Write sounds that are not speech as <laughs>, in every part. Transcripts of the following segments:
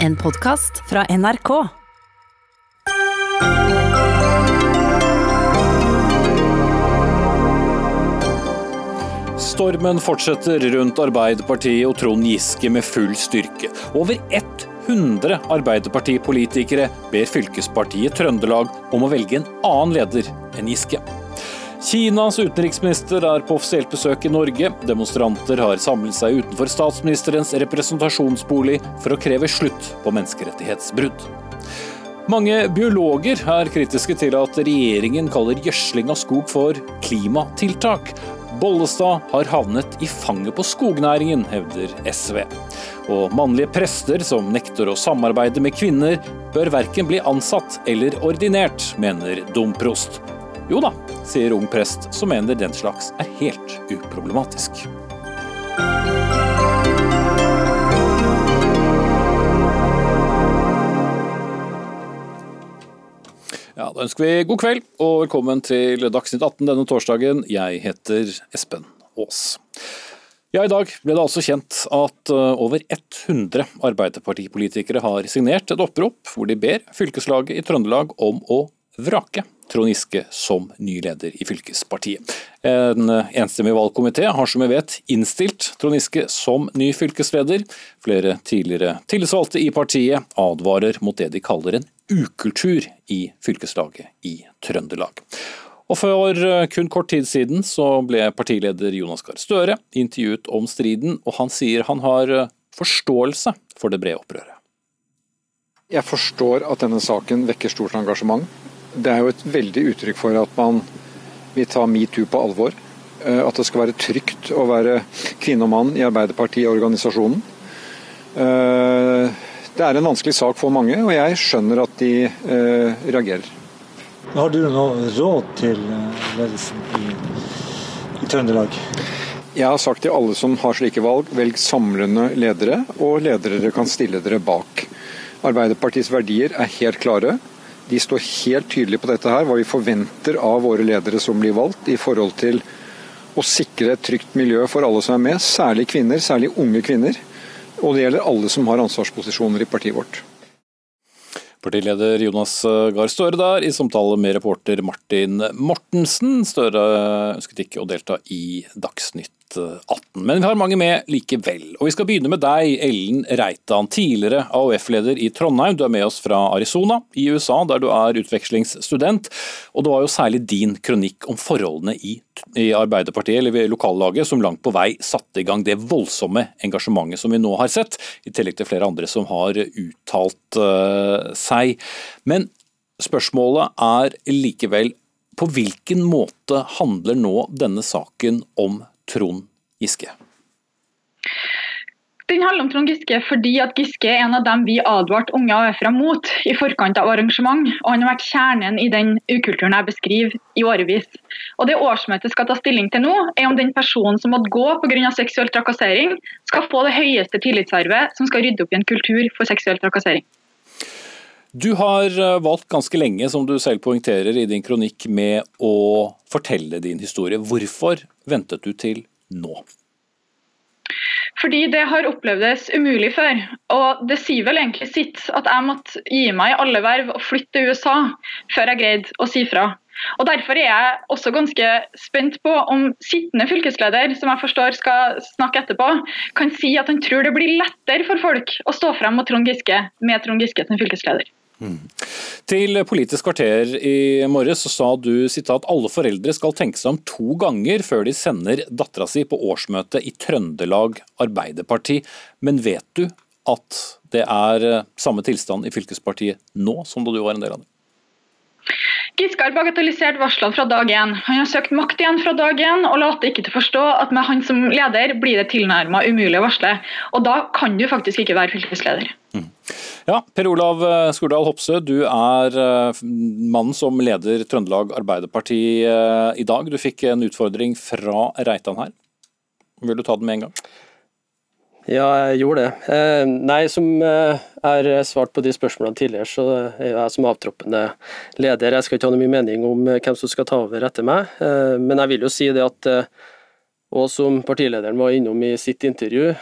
En podkast fra NRK. Stormen fortsetter rundt Arbeiderpartiet og Trond Giske med full styrke. Over 100 Arbeiderpartipolitikere ber fylkespartiet Trøndelag om å velge en annen leder enn Giske. Kinas utenriksminister er på offisielt besøk i Norge. Demonstranter har samlet seg utenfor statsministerens representasjonsbolig for å kreve slutt på menneskerettighetsbrudd. Mange biologer er kritiske til at regjeringen kaller gjødsling av skog for klimatiltak. Bollestad har havnet i fanget på skognæringen, hevder SV. Og mannlige prester som nekter å samarbeide med kvinner, bør verken bli ansatt eller ordinert, mener domprost. Jo da, sier ung prest som mener den slags er helt uproblematisk. Ja, Da ønsker vi god kveld og velkommen til Dagsnytt 18 denne torsdagen. Jeg heter Espen Aas. Ja, I dag ble det altså kjent at eh, over 100 Arbeiderpartipolitikere har signert et opprop hvor de ber fylkeslaget i Trøndelag om å vrake Trond Giske som ny leder i fylkespartiet. En enstemmig valgkomité har som vi vet innstilt Trond Giske som ny fylkesleder. Flere tidligere tillitsvalgte i partiet advarer mot det de kaller en ukultur i fylkeslaget i Trøndelag. Og For kun kort tid siden så ble partileder Jonas Gahr Støre intervjuet om striden, og han sier han har forståelse for det brede opprøret. Jeg forstår at denne saken vekker stort engasjement. Det er jo et veldig uttrykk for at man vil ta metoo på alvor. Eh, at det skal være trygt å være kvinne og mann i Arbeiderpartiorganisasjonen. Eh, det er en vanskelig sak for mange, og jeg skjønner at de eh, reagerer. Har du noe råd til ledelsen i, i Trøndelag? Jeg har sagt til alle som har slike valg, velg samlende ledere, og ledere dere kan stille dere bak. Arbeiderpartiets verdier er helt klare. De står helt tydelig på dette her, hva vi forventer av våre ledere som blir valgt, i forhold til å sikre et trygt miljø for alle som er med, særlig kvinner, særlig unge kvinner. Og det gjelder alle som har ansvarsposisjoner i partiet vårt. Partileder Jonas Gahr Støre der, i samtale med reporter Martin Mortensen. Støre ønsket ikke å delta i Dagsnytt 18. Men vi har mange med likevel. Og vi skal begynne med deg, Ellen Reitan, tidligere AUF-leder i Trondheim. Du er med oss fra Arizona i USA, der du er utvekslingsstudent. Og det var jo særlig din kronikk om forholdene i, i Arbeiderpartiet, eller ved lokallaget, som langt på vei satte i gang det voldsomme engasjementet som vi nå har sett, i tillegg til flere andre som har uttalt uh, seg. Men spørsmålet er likevel på hvilken måte handler nå denne saken om Trond Giske? Den handler om Trond Giske fordi at Giske er en av dem vi advarte unge AUF-ere mot i forkant av arrangement. og Han har vært kjernen i den ukulturen jeg beskriver i årevis. Og Det årsmøtet skal ta stilling til nå, er om den personen som måtte gå pga. seksuell trakassering, skal få det høyeste tillitsarvet som skal rydde opp i en kultur for seksuell trakassering. Du har valgt ganske lenge, som du selv poengterer i din kronikk, med å fortelle din historie. Hvorfor ventet du til nå? Fordi det har opplevdes umulig før. Og det sier vel egentlig sitt at jeg måtte gi meg i alle verv og flytte til USA før jeg greide å si fra. Og Derfor er jeg også ganske spent på om sittende fylkesleder, som jeg forstår skal snakke etterpå, kan si at han tror det blir lettere for folk å stå frem mot Trond med Trond Giske som fylkesleder. Til Politisk kvarter i morges sa du at alle foreldre skal tenke seg om to ganger før de sender dattera si på årsmøte i Trøndelag Arbeiderparti. Men vet du at det er samme tilstand i fylkespartiet nå som da du var en del av det? Giske har bagatellisert varslene fra dag én. Han har søkt makt igjen fra dag én og later ikke til å forstå at med han som leder blir det tilnærmet umulig å varsle. Og da kan du faktisk ikke være fylkesleder. Mm. Ja, Per Olav eh, Skurdal Hopsø, du er eh, mannen som leder Trøndelag Arbeiderparti eh, i dag. Du fikk en utfordring fra Reitan her. Vil du ta den med en gang? Ja, jeg gjorde det. Eh, nei, som eh, er svart på de spørsmålene tidligere, så er jeg som avtroppende leder. Jeg skal ikke ha noe mye mening om eh, hvem som skal ta over etter meg, men jeg vil jo si det at Og som partilederen var innom i sitt intervju,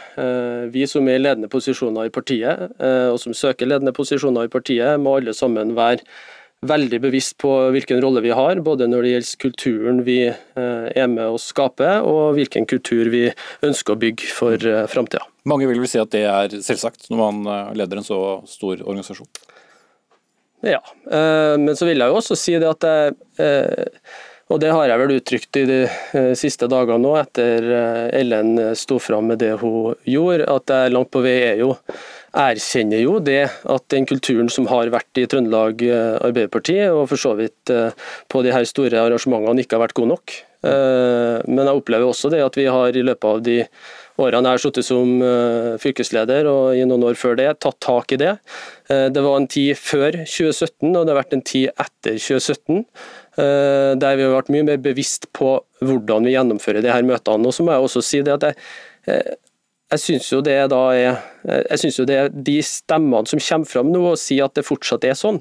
vi som er i ledende posisjoner i partiet, og som søker ledende posisjoner i partiet, må alle sammen være veldig bevisst på hvilken rolle vi har, både når det gjelder kulturen vi er med å skape, og hvilken kultur vi ønsker å bygge for framtida. Mange vil vel si at det er selvsagt, når man leder en så stor organisasjon? Ja, men så vil jeg jo også si det at jeg og det har jeg vel uttrykt i de eh, siste dagene nå, etter eh, Ellen sto fram med det hun gjorde, at jeg langt på vei er jo erkjenner jo det at den kulturen som har vært i Trøndelag eh, Arbeiderparti, og for så vidt på de her store arrangementene, ikke har vært god nok. Men jeg opplever også det at vi har i løpet av de årene jeg har sittet som fylkesleder, og i noen år før det, tatt tak i det. Det var en tid før 2017, og det har vært en tid etter 2017 Eh, der vi har vært mye mer bevisst på hvordan vi gjennomfører de her møtene. Og så må jeg også si det at jeg, eh, jeg syns jo det da er jeg synes jo det er de stemmene som kommer fram nå og sier at det fortsatt er sånn,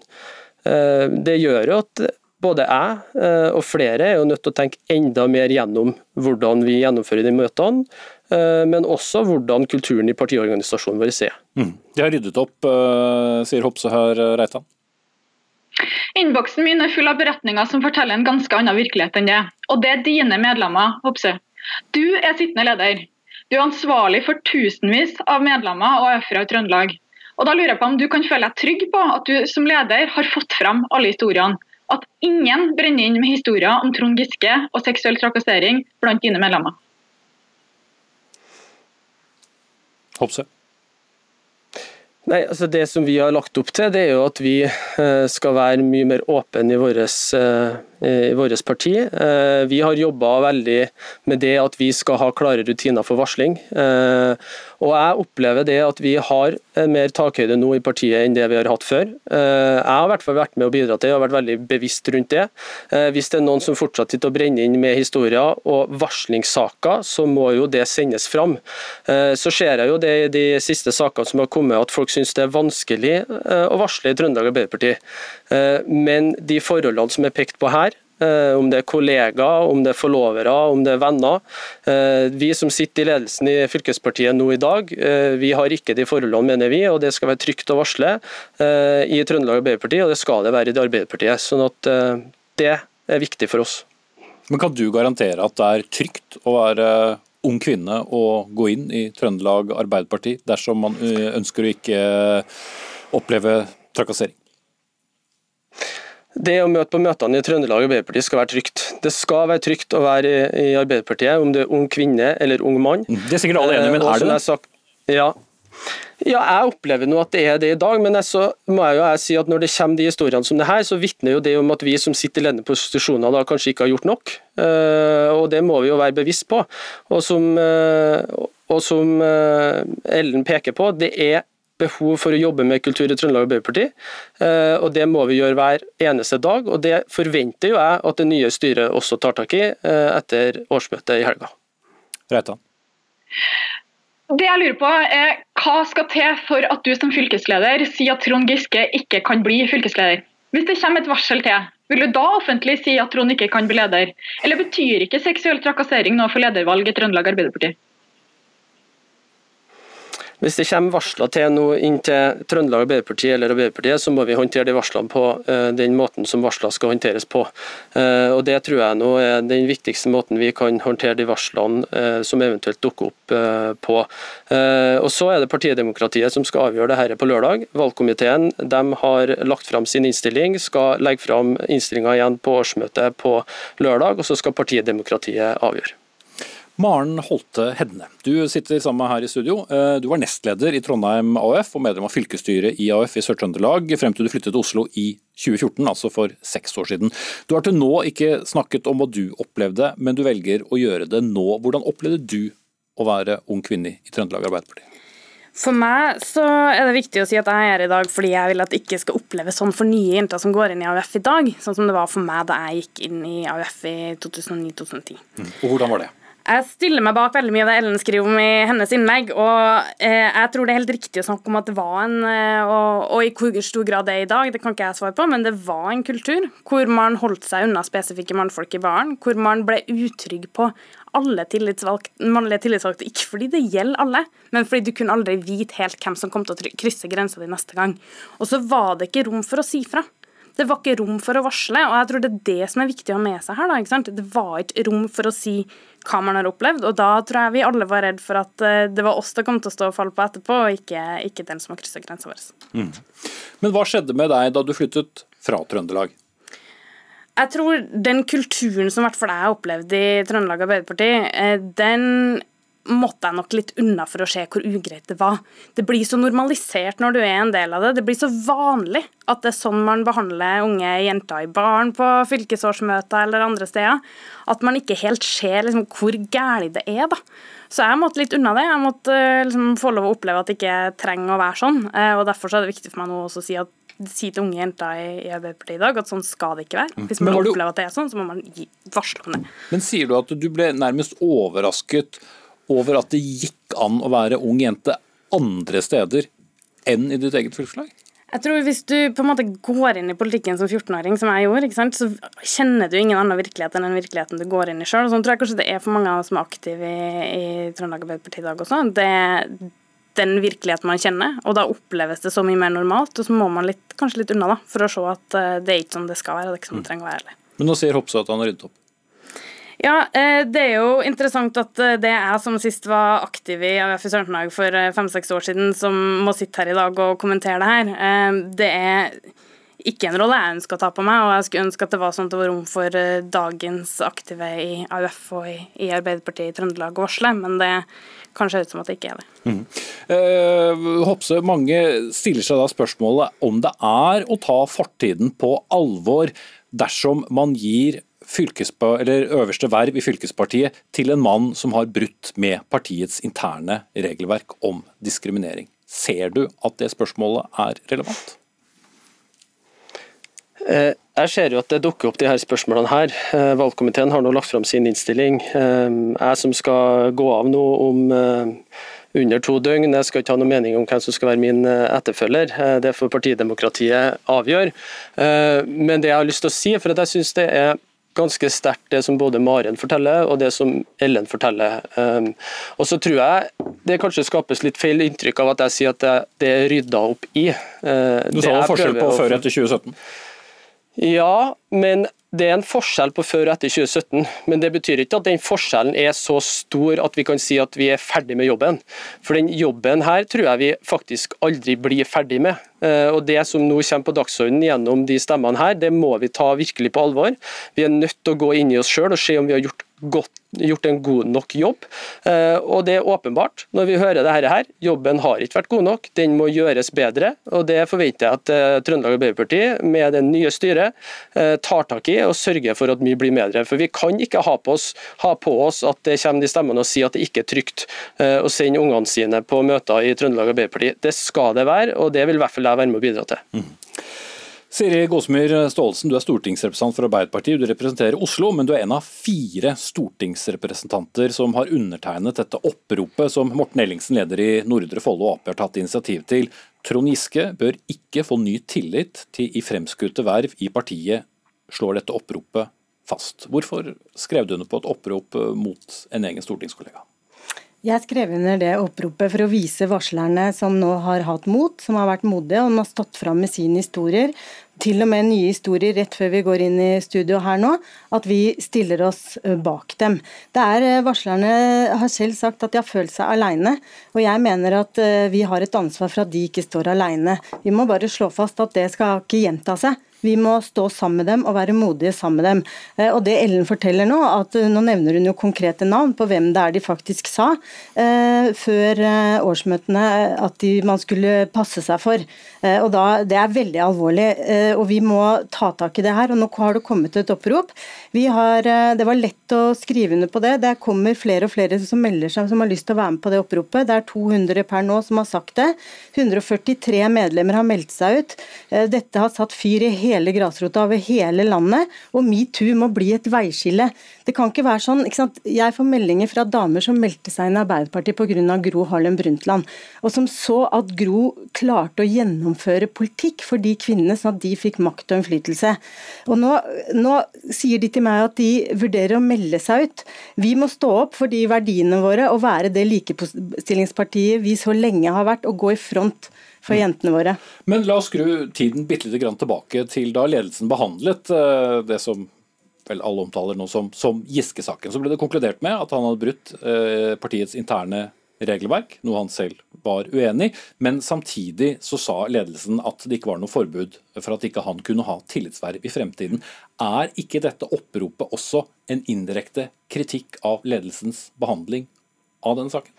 eh, det gjør jo at både jeg og flere er jo nødt til å tenke enda mer gjennom hvordan vi gjennomfører de møtene, men også hvordan kulturen i partiorganisasjonen vår er. Mm. De har ryddet opp, sier Hopse her, Reitan? Innboksen min er full av beretninger som forteller en ganske annen virkelighet enn det. Og det er dine medlemmer, Hopse. Du er sittende leder. Du er ansvarlig for tusenvis av medlemmer og AUF-ere i Trøndelag. Og da lurer jeg på om du kan føle deg trygg på at du som leder har fått fram alle historiene. At ingen brenner inn med historier om Trond Giske og seksuell trakassering blant dine medlemmer. Hopse. Nei, altså Det som vi har lagt opp til, det er jo at vi eh, skal være mye mer åpne i vårt i vårt parti. Eh, vi har jobba veldig med det at vi skal ha klare rutiner for varsling. Eh, og jeg opplever det at vi har mer takhøyde nå i partiet enn det vi har hatt før. Eh, jeg har i hvert fall vært med å bidra til og vært veldig bevisst rundt det. Hvis det er noen som fortsatt sitter og brenner inn med historier og varslingssaker, så må jo det sendes fram. Så ser jeg jo det i de siste sakene som har kommet, at folk syns det er vanskelig å varsle i Trøndelag Arbeiderparti. Men de forholdene som er pekt på her, om det er kollegaer, om det er forlovere, om det er venner. Eh, vi som sitter i ledelsen i fylkespartiet nå i dag, eh, vi har ikke de forholdene, mener vi. og Det skal være trygt å varsle i Trøndelag Arbeiderparti, og det skal det være i det Arbeiderpartiet. sånn at det er viktig for oss. Men Kan du garantere at det er trygt å være ung kvinne og gå inn i Trøndelag Arbeiderparti dersom man ønsker å ikke oppleve trakassering? Det å møte på møtene i Trøndelag Arbeiderparti skal være trygt. Det skal være trygt å være i Arbeiderpartiet, om du er ung kvinne eller ung mann. Mm, det er sikkert alle enige, men er det det? Ja. ja. jeg opplever nå at det er det i dag, men så må jeg jo jeg si at når det kommer de historiene som det her, så vitner jo det om at vi som sitter i ledende posisjoner da kanskje ikke har gjort nok. Eh, og det må vi jo være bevisst på. Og som, eh, og som eh, Ellen peker på, det er behov for å jobbe med kultur i Trøndelag Arbeiderparti. Eh, og Det må vi gjøre hver eneste dag, og det forventer jo jeg at det nye styret også tar tak i eh, etter årsmøtet i helga. Reitan. Det jeg lurer på er Hva skal til for at du som fylkesleder sier at Trond Giske ikke kan bli fylkesleder? Hvis det kommer et varsel til, vil du da offentlig si at Trond ikke kan bli leder? Eller betyr ikke seksuell trakassering noe for ledervalg i Trøndelag Arbeiderparti? Hvis det kommer varsler til noe inn til Trøndelag Arbeiderparti eller Arbeiderpartiet, så må vi håndtere de varslene på uh, den måten som varsler skal håndteres på. Uh, og Det tror jeg nå er den viktigste måten vi kan håndtere de varslene uh, som eventuelt dukker opp på. Og Så er det partidemokratiet som skal avgjøre det dette på lørdag. Valgkomiteen de har lagt fram sin innstilling, skal legge fram innstillinga igjen på årsmøtet på lørdag, og så skal partidemokratiet avgjøre. Maren Holte Hedne, du sitter sammen med her i studio. Eh, du var nestleder i Trondheim AUF og medlem av fylkesstyret i AUF i Sør-Trøndelag frem til du flyttet til Oslo i 2014, altså for seks år siden. Du har til nå ikke snakket om hva du opplevde, men du velger å gjøre det nå. Hvordan opplevde du å være ung kvinne i Trøndelag Arbeiderparti? For meg så er det viktig å si at jeg er her i dag fordi jeg vil at det ikke skal oppleves sånn for nye jenter som går inn i AUF i dag, sånn som det var for meg da jeg gikk inn i AUF i 2009-2010. Mm. Og Hvordan var det? Jeg stiller meg bak veldig mye av det Ellen skriver om i hennes innlegg. og eh, Jeg tror det er helt riktig å snakke om at det var en, eh, og, og, i hvor stor grad det er i dag, det kan ikke jeg svare på, men det var en kultur hvor man holdt seg unna spesifikke mannfolk i baren. Hvor man ble utrygg på alle tillitsvalgte, mannlige tillitsvalgte, ikke fordi det gjelder alle, men fordi du kunne aldri vite helt hvem som kom til å krysse grensa di neste gang. Og så var det ikke rom for å si fra. Det var ikke rom for å varsle, og jeg tror det er det som er viktig å ha med seg her. Da? Det var ikke rom for å si hva man har opplevd, og da tror jeg vi alle var redd for at eh, det var oss det kom til å stå og falle på etterpå, og ikke, ikke den som har kryssa grensa vår. Mm. Men hva skjedde med deg da du flyttet fra Trøndelag? Jeg tror den kulturen som i hvert fall jeg opplevde i Trøndelag Arbeiderparti, eh, den måtte jeg nok litt unna for å se hvor ugreit det var. Det blir så normalisert når du er en del av det. Det blir så vanlig at det er sånn man behandler unge jenter i baren på fylkesårsmøter eller andre steder, at man ikke helt ser liksom, hvor gærent det er. da. Så jeg måtte litt unna det. Jeg måtte liksom, få lov å oppleve at det ikke trenger å være sånn. Eh, og Derfor er det viktig for meg nå også å si at si til unge jenter i, Arbeiderpartiet i dag at sånn skal det ikke være. Hvis man du... opplever at det er sånn, så må man varsle om det. Men sier du at du ble nærmest overrasket over at det gikk an å være ung jente andre steder enn i ditt eget fylkeslag? Jeg tror Hvis du på en måte går inn i politikken som 14-åring, som jeg gjorde, så kjenner du ingen annen virkelighet enn den virkeligheten du går inn i sjøl. Sånn tror jeg kanskje det er for mange av oss som er aktive i, i Trøndelag Arbeiderparti i dag også. Det, er den virkeligheten man kjenner, og da oppleves det så mye mer normalt. Og så må man litt, kanskje litt unna da, for å se at eh, det er ikke sånn det skal være. og det er ikke sånn det trenger å være. Men nå sier Hopsa at han har ryddet opp. Ja, eh, det er jo interessant at eh, det er jeg som sist var aktiv i AUF i Sør-Trøndelag for eh, fem-seks år siden, som må sitte her i dag og kommentere det her. Det er ikke en rolle jeg ønsker å ta på meg, og jeg skulle ønske at det var sånn at det var rom for dagens aktive i AUF og i, Arbeiderpartiet i Trøndelag å varsle, men det kan se ut som at det ikke er det. Mm. Eh, Hopse, mange stiller seg da spørsmålet om det er å ta fortiden på alvor dersom man gir øverste verv i fylkespartiet til en mann som har brutt med partiets interne regelverk om diskriminering. Ser du at det spørsmålet er relevant? Eh, jeg ser jo at det dukker opp de her spørsmålene her. Eh, valgkomiteen har nå lagt fram sin innstilling. Eh, jeg som skal gå av nå om under to døgn, jeg skal ikke ha noe mening om hvem som skal være min etterfølger. Det får partidemokratiet avgjøre. Men det jeg har lyst til å si, for jeg synes det er ganske sterkt det som både Maren forteller og det som Ellen forteller. Um, og så tror jeg det kanskje skapes litt feil inntrykk av at jeg sier at det, det er rydda opp i. Uh, du sa det forskjell på før etter 2017? Ja, men det er en forskjell på før og etter 2017, men det betyr ikke at den forskjellen er så stor at vi kan si at vi er ferdig med jobben. For den jobben her tror jeg vi faktisk aldri blir ferdig med. Eh, og Det som nå kommer på dagsordenen gjennom de stemmene her, det må vi ta virkelig på alvor. Vi er nødt til å gå inn i oss sjøl og se om vi har gjort godt, gjort en god nok jobb. Eh, og det er åpenbart, når vi hører dette her, jobben har ikke vært god nok, den må gjøres bedre. og Det forventer jeg at eh, Trøndelag Arbeiderparti med det nye styret eh, tar tak i og sørger for at mye blir bedre. For Vi kan ikke ha på oss, ha på oss at det kommer de stemmene og sier at det ikke er trygt å sende ungene sine på møter i Trøndelag Arbeiderparti. Det skal det være, og det vil i hvert fall jeg være med å bidra til. Mm. Siri Gåsmyr Staalesen, du er stortingsrepresentant for Arbeiderpartiet. Du representerer Oslo, men du er en av fire stortingsrepresentanter som har undertegnet dette oppropet som Morten Ellingsen, leder i Nordre Follo Ap, har tatt initiativ til. Trond Giske bør ikke få ny tillit til i fremskutte verv i partiet, slår dette oppropet fast. Hvorfor skrev du under på et opprop mot en egen stortingskollega? Jeg skrev under det oppropet for å vise varslerne som nå har hatt mot, som har vært modige og har stått fram med sine historier, til og med nye historier rett før vi går inn i studio her nå, at vi stiller oss bak dem. Det er Varslerne har selv sagt at de har følt seg alene, og jeg mener at vi har et ansvar for at de ikke står alene. Vi må bare slå fast at det skal ikke gjenta seg. Vi må stå sammen med dem og være modige sammen med dem. Eh, og det Ellen forteller nå, at eh, nå nevner hun jo konkrete navn på hvem det er de faktisk sa eh, før årsmøtene at de, man skulle passe seg for. Og da, Det er veldig alvorlig. og vi må ta tak i det her. og Nå har det kommet et opprop. Har, det var lett å skrive under på det. Det kommer flere og flere som melder seg, som har lyst til å være med på det oppropet. Det er 200 per nå som har sagt det. 143 medlemmer har meldt seg ut. Dette har satt fyr i hele grasrota over hele landet. Og metoo må bli et veiskille. Det kan ikke være sånn, ikke sant? Jeg får meldinger fra damer som meldte seg inn i Arbeiderpartiet pga. Gro Harlem Brundtland, og som så at Gro klarte å gjennomføre politikk for de kvinnene, sånn at de fikk makt og innflytelse. Og nå, nå sier de til meg at de vurderer å melde seg ut. Vi må stå opp for de verdiene våre og være det likestillingspartiet vi så lenge har vært, og gå i front for jentene våre. Men la oss skru tiden bitte litt tilbake til da ledelsen behandlet eh, det som vel alle omtaler nå som, som Giske-saken. Så ble det konkludert med at han hadde brutt eh, partiets interne regelverk, noe han selv var uenig i. Men samtidig så sa ledelsen at det ikke var noe forbud for at ikke han kunne ha tillitsverv i fremtiden. Er ikke dette oppropet også en indirekte kritikk av ledelsens behandling av denne saken?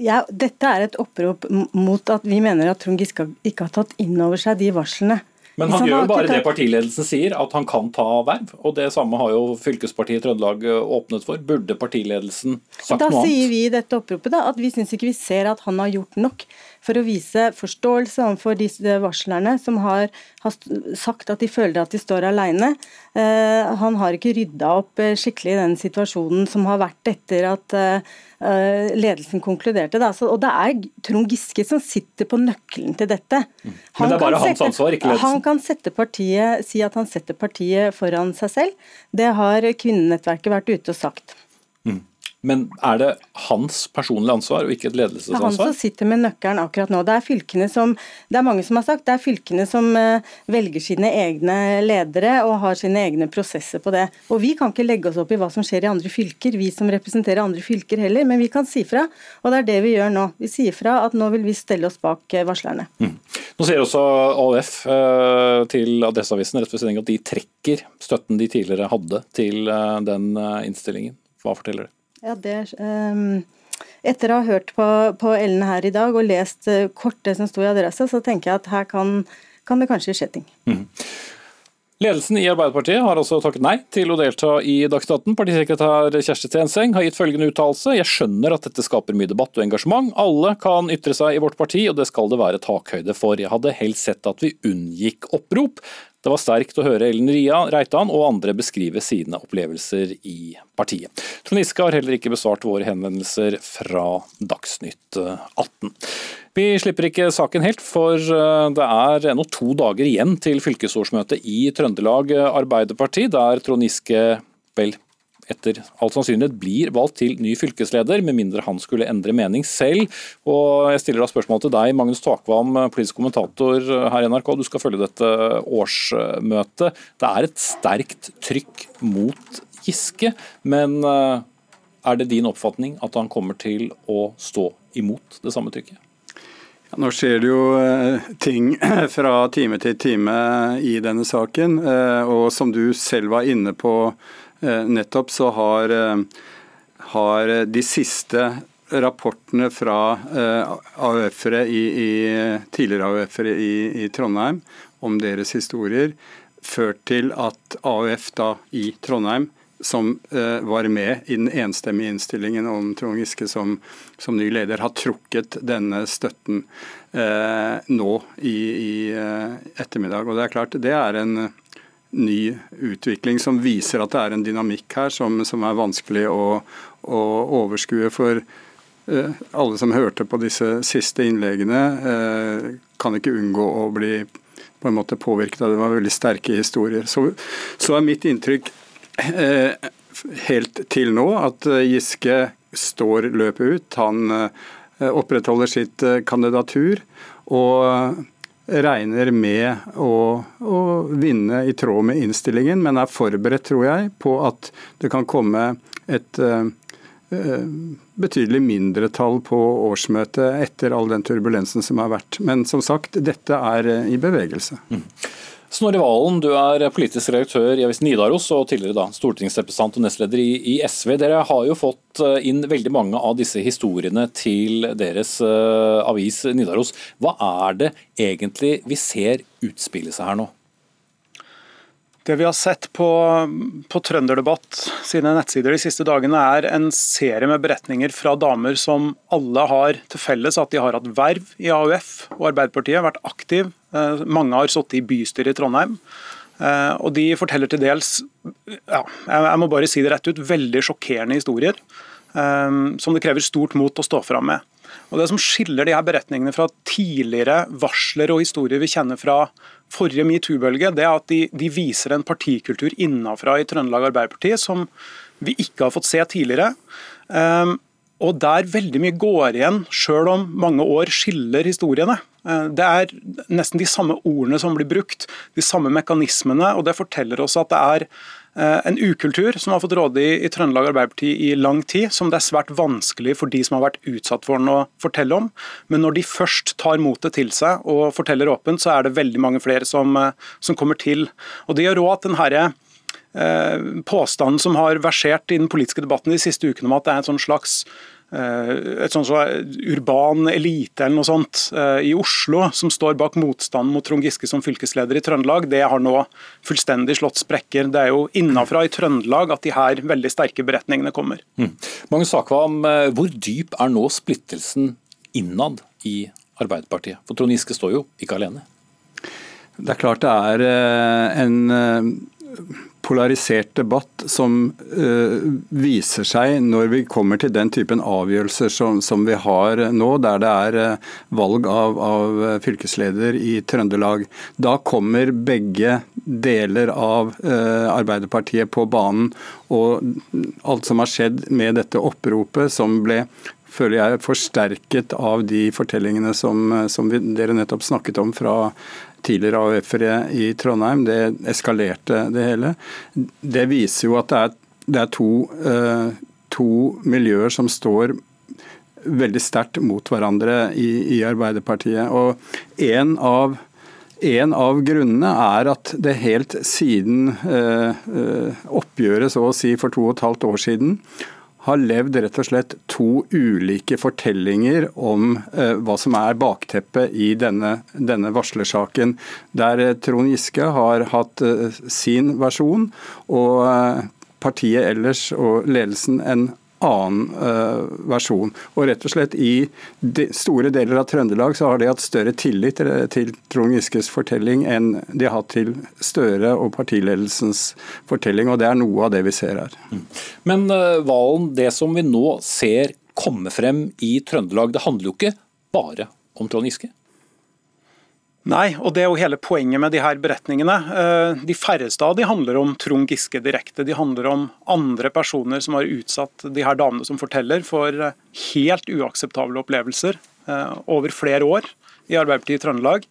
Ja, dette er et opprop mot at vi mener at Trond Giske ikke har tatt inn over seg de varslene men han gjør jo bare det partiledelsen sier, at han kan ta verv. Og det samme har jo fylkespartiet Trøndelag eh, åpnet for. Burde partiledelsen sagt da noe annet? Da sier vi i dette oppropet da, at vi syns ikke vi ser at han har gjort nok for å vise forståelse overfor disse varslerne som har, har, sagt at de føler at de står alene. Eh, han har ikke rydda opp eh, skikkelig i den situasjonen som har vært etter at eh, eh ledelsen konkluderte. Da. Og det er Trond Giske som sitter på nøkkelen til dette. Han Men det er bare hans sette, ansvar, ikke ledelsen? Han kan partiet, si at han setter partiet foran seg selv. Det har kvinnenettverket vært ute og sagt. Men er det hans personlige ansvar og ikke et ledelsesansvar? Det er han som sitter med nøkkelen akkurat nå. Det er fylkene som, det er mange som har sagt, det er fylkene som uh, velger sine egne ledere og har sine egne prosesser på det. Og Vi kan ikke legge oss opp i hva som skjer i andre fylker, vi som representerer andre fylker heller, men vi kan si fra. Og det er det vi gjør nå. Vi sier fra at nå vil vi stelle oss bak uh, varslerne. Mm. Nå sier også AUF uh, til Adresseavisen at de trekker støtten de tidligere hadde til den innstillingen. Hva forteller det? Ja, det, um, etter å ha hørt på, på, Ellen her i dag og lest uh, kort det som sto i adressa, så tenker jeg at her kan, kan det kanskje skje ting. Mm. Ledelsen i Arbeiderpartiet har altså takket nei til å delta i Dagsnytt 18. Partisekretær Kjersti Tenseng har gitt følgende uttalelse. Jeg skjønner at dette skaper mye debatt og engasjement. Alle kan ytre seg i vårt parti, og det skal det være takhøyde for. Jeg hadde helst sett at vi unngikk opprop. Det var sterkt å høre Ellen Reitan og andre beskrive sine opplevelser i partiet. Trond Giske har heller ikke besvart våre henvendelser fra Dagsnytt 18. Vi slipper ikke saken helt, for eh, det er ennå to dager igjen til fylkesårsmøtet i Trøndelag Arbeiderparti, der Trond Giske vel etter all sannsynlighet blir valgt til ny fylkesleder, med mindre han skulle endre mening selv. Og Jeg stiller da spørsmål til deg, Magnus Takvam, politisk kommentator her i NRK. Du skal følge dette årsmøtet. Det er et sterkt trykk mot Giske, men eh, er det din oppfatning at han kommer til å stå imot det samme trykket? Nå skjer det jo eh, ting <clears throat> fra time til time i denne saken. Eh, og som du selv var inne på nettopp så har, eh, har de siste rapportene fra eh, AUF-ere tidligere AUF-ere i, i, Trondheim om deres historier ført til at AUF da i Trondheim, som eh, var med i den enstemmige innstillingen om Trond Giske som, som, ny leder, har trukket denne støtten eh, nå i, i ettermiddag. Og det er klart, det er en ny utvikling som viser at det er en dynamikk her som, som er vanskelig å, å overskue for eh, alle som hørte på disse siste innleggene, eh, kan ikke unngå å bli på en måte påvirket av det. Var veldig sterke historier. Så, så er mitt inntrykk eh, helt til nå at Giske står løpet ut. Han opprettholder sitt kandidatur. og regner med å, å, vinne i tråd med innstillingen, men er forberedt, tror jeg, på at det kan komme et uh, betydelig mindretall på årsmøtet etter all den turbulensen som har vært. Men som sagt, dette er uh, i bevegelse. Mm. Snorre Valen, du er politisk redaktør i avisen Nidaros og tidligere da stortingsrepresentant og nestleder i, i, SV. Dere har jo fått eh, inn veldig mange av disse historiene til deres uh, avis Nidaros. Hva er det egentlig vi ser utspille seg her nå? Det vi har sett på, på Trønderdebatt sine nettsider de siste dagene, er en serie med beretninger fra damer som alle har til felles at de har hatt verv i AUF og Arbeiderpartiet, vært aktiv. Eh, mange har sittet i bystyret i Trondheim. Eh, og de forteller til dels, ja, jeg må bare si det rett ut, veldig sjokkerende historier. Eh, som det krever stort mot å stå fram med. Og Det som skiller de her beretningene fra tidligere varsler og historier vi kjenner fra forrige metoo-bølge, det er at de, de, viser en partikultur innafra i Trøndelag Arbeiderparti som vi ikke har fått se tidligere. Og der veldig mye går igjen, sjøl om mange år skiller historiene. Uh, det er nesten de samme ordene som blir brukt, de samme mekanismene. og Det forteller oss at det er Eh, en ukultur som har fått råde i, i Trøndelag Arbeiderparti i lang tid, som det er svært vanskelig for de som har vært utsatt for den å fortelle om. Men når de først tar motet til seg og forteller åpent, så er det veldig mange flere som, eh, som kommer til. Og Det gjør òg at den herre eh, påstanden som har versert i den politiske debatten de siste ukene om at det er en slags Eh, et sånt så urban elite eller noe sånt eh, i Oslo som står bak motstanden mot Trond Giske som fylkesleder i Trøndelag, det har nå fullstendig slått sprekker. Det er jo innafra i Trøndelag at de her veldig sterke beretningene kommer. Mm. Magnus Akvam, om hvor dyp er nå splittelsen innad i Arbeiderpartiet? For Trond Giske står jo ikke alene. Det er klart det er en polarisert debatt som uh, viser seg når vi kommer til den typen avgjørelser som, som vi har nå, der det er uh, valg av, av, fylkesleder i Trøndelag. Da kommer begge deler av uh, Arbeiderpartiet på banen. Og alt som har skjedd med dette oppropet, som ble føler jeg forsterket av de fortellingene som, som vi, dere nettopp snakket om fra tidligere AUF-ere i Trondheim. Det eskalerte det hele. Det viser jo at det er, det er to, uh, to, miljøer som står veldig sterkt mot hverandre i, i Arbeiderpartiet. Og en av en av grunnene er at det helt siden uh, uh, oppgjøret så å si for to og et halvt år siden har levd rett og slett to ulike fortellinger om eh, hva som er bakteppet i denne, denne varslersaken. Der eh, Trond Giske har hatt eh, sin versjon, og eh, partiet ellers og ledelsen en annen uh, versjon. Og rett og slett I de store deler av Trøndelag så har de hatt større tillit til, til Trond Giskes fortelling enn de har hatt til Støre og partiledelsens fortelling, og det er noe av det vi ser her. Mm. Men uh, Valen, det som vi nå ser komme frem i Trøndelag, det handler jo ikke bare om Trond Giske? Nei, og det er jo hele poenget med de her beretningene. Eh, de færreste av de handler om Trond Giske direkte. De handler om andre personer som har utsatt de her damene som forteller, for eh, helt uakseptable opplevelser eh, over flere år i Arbeiderpartiet i Trøndelag.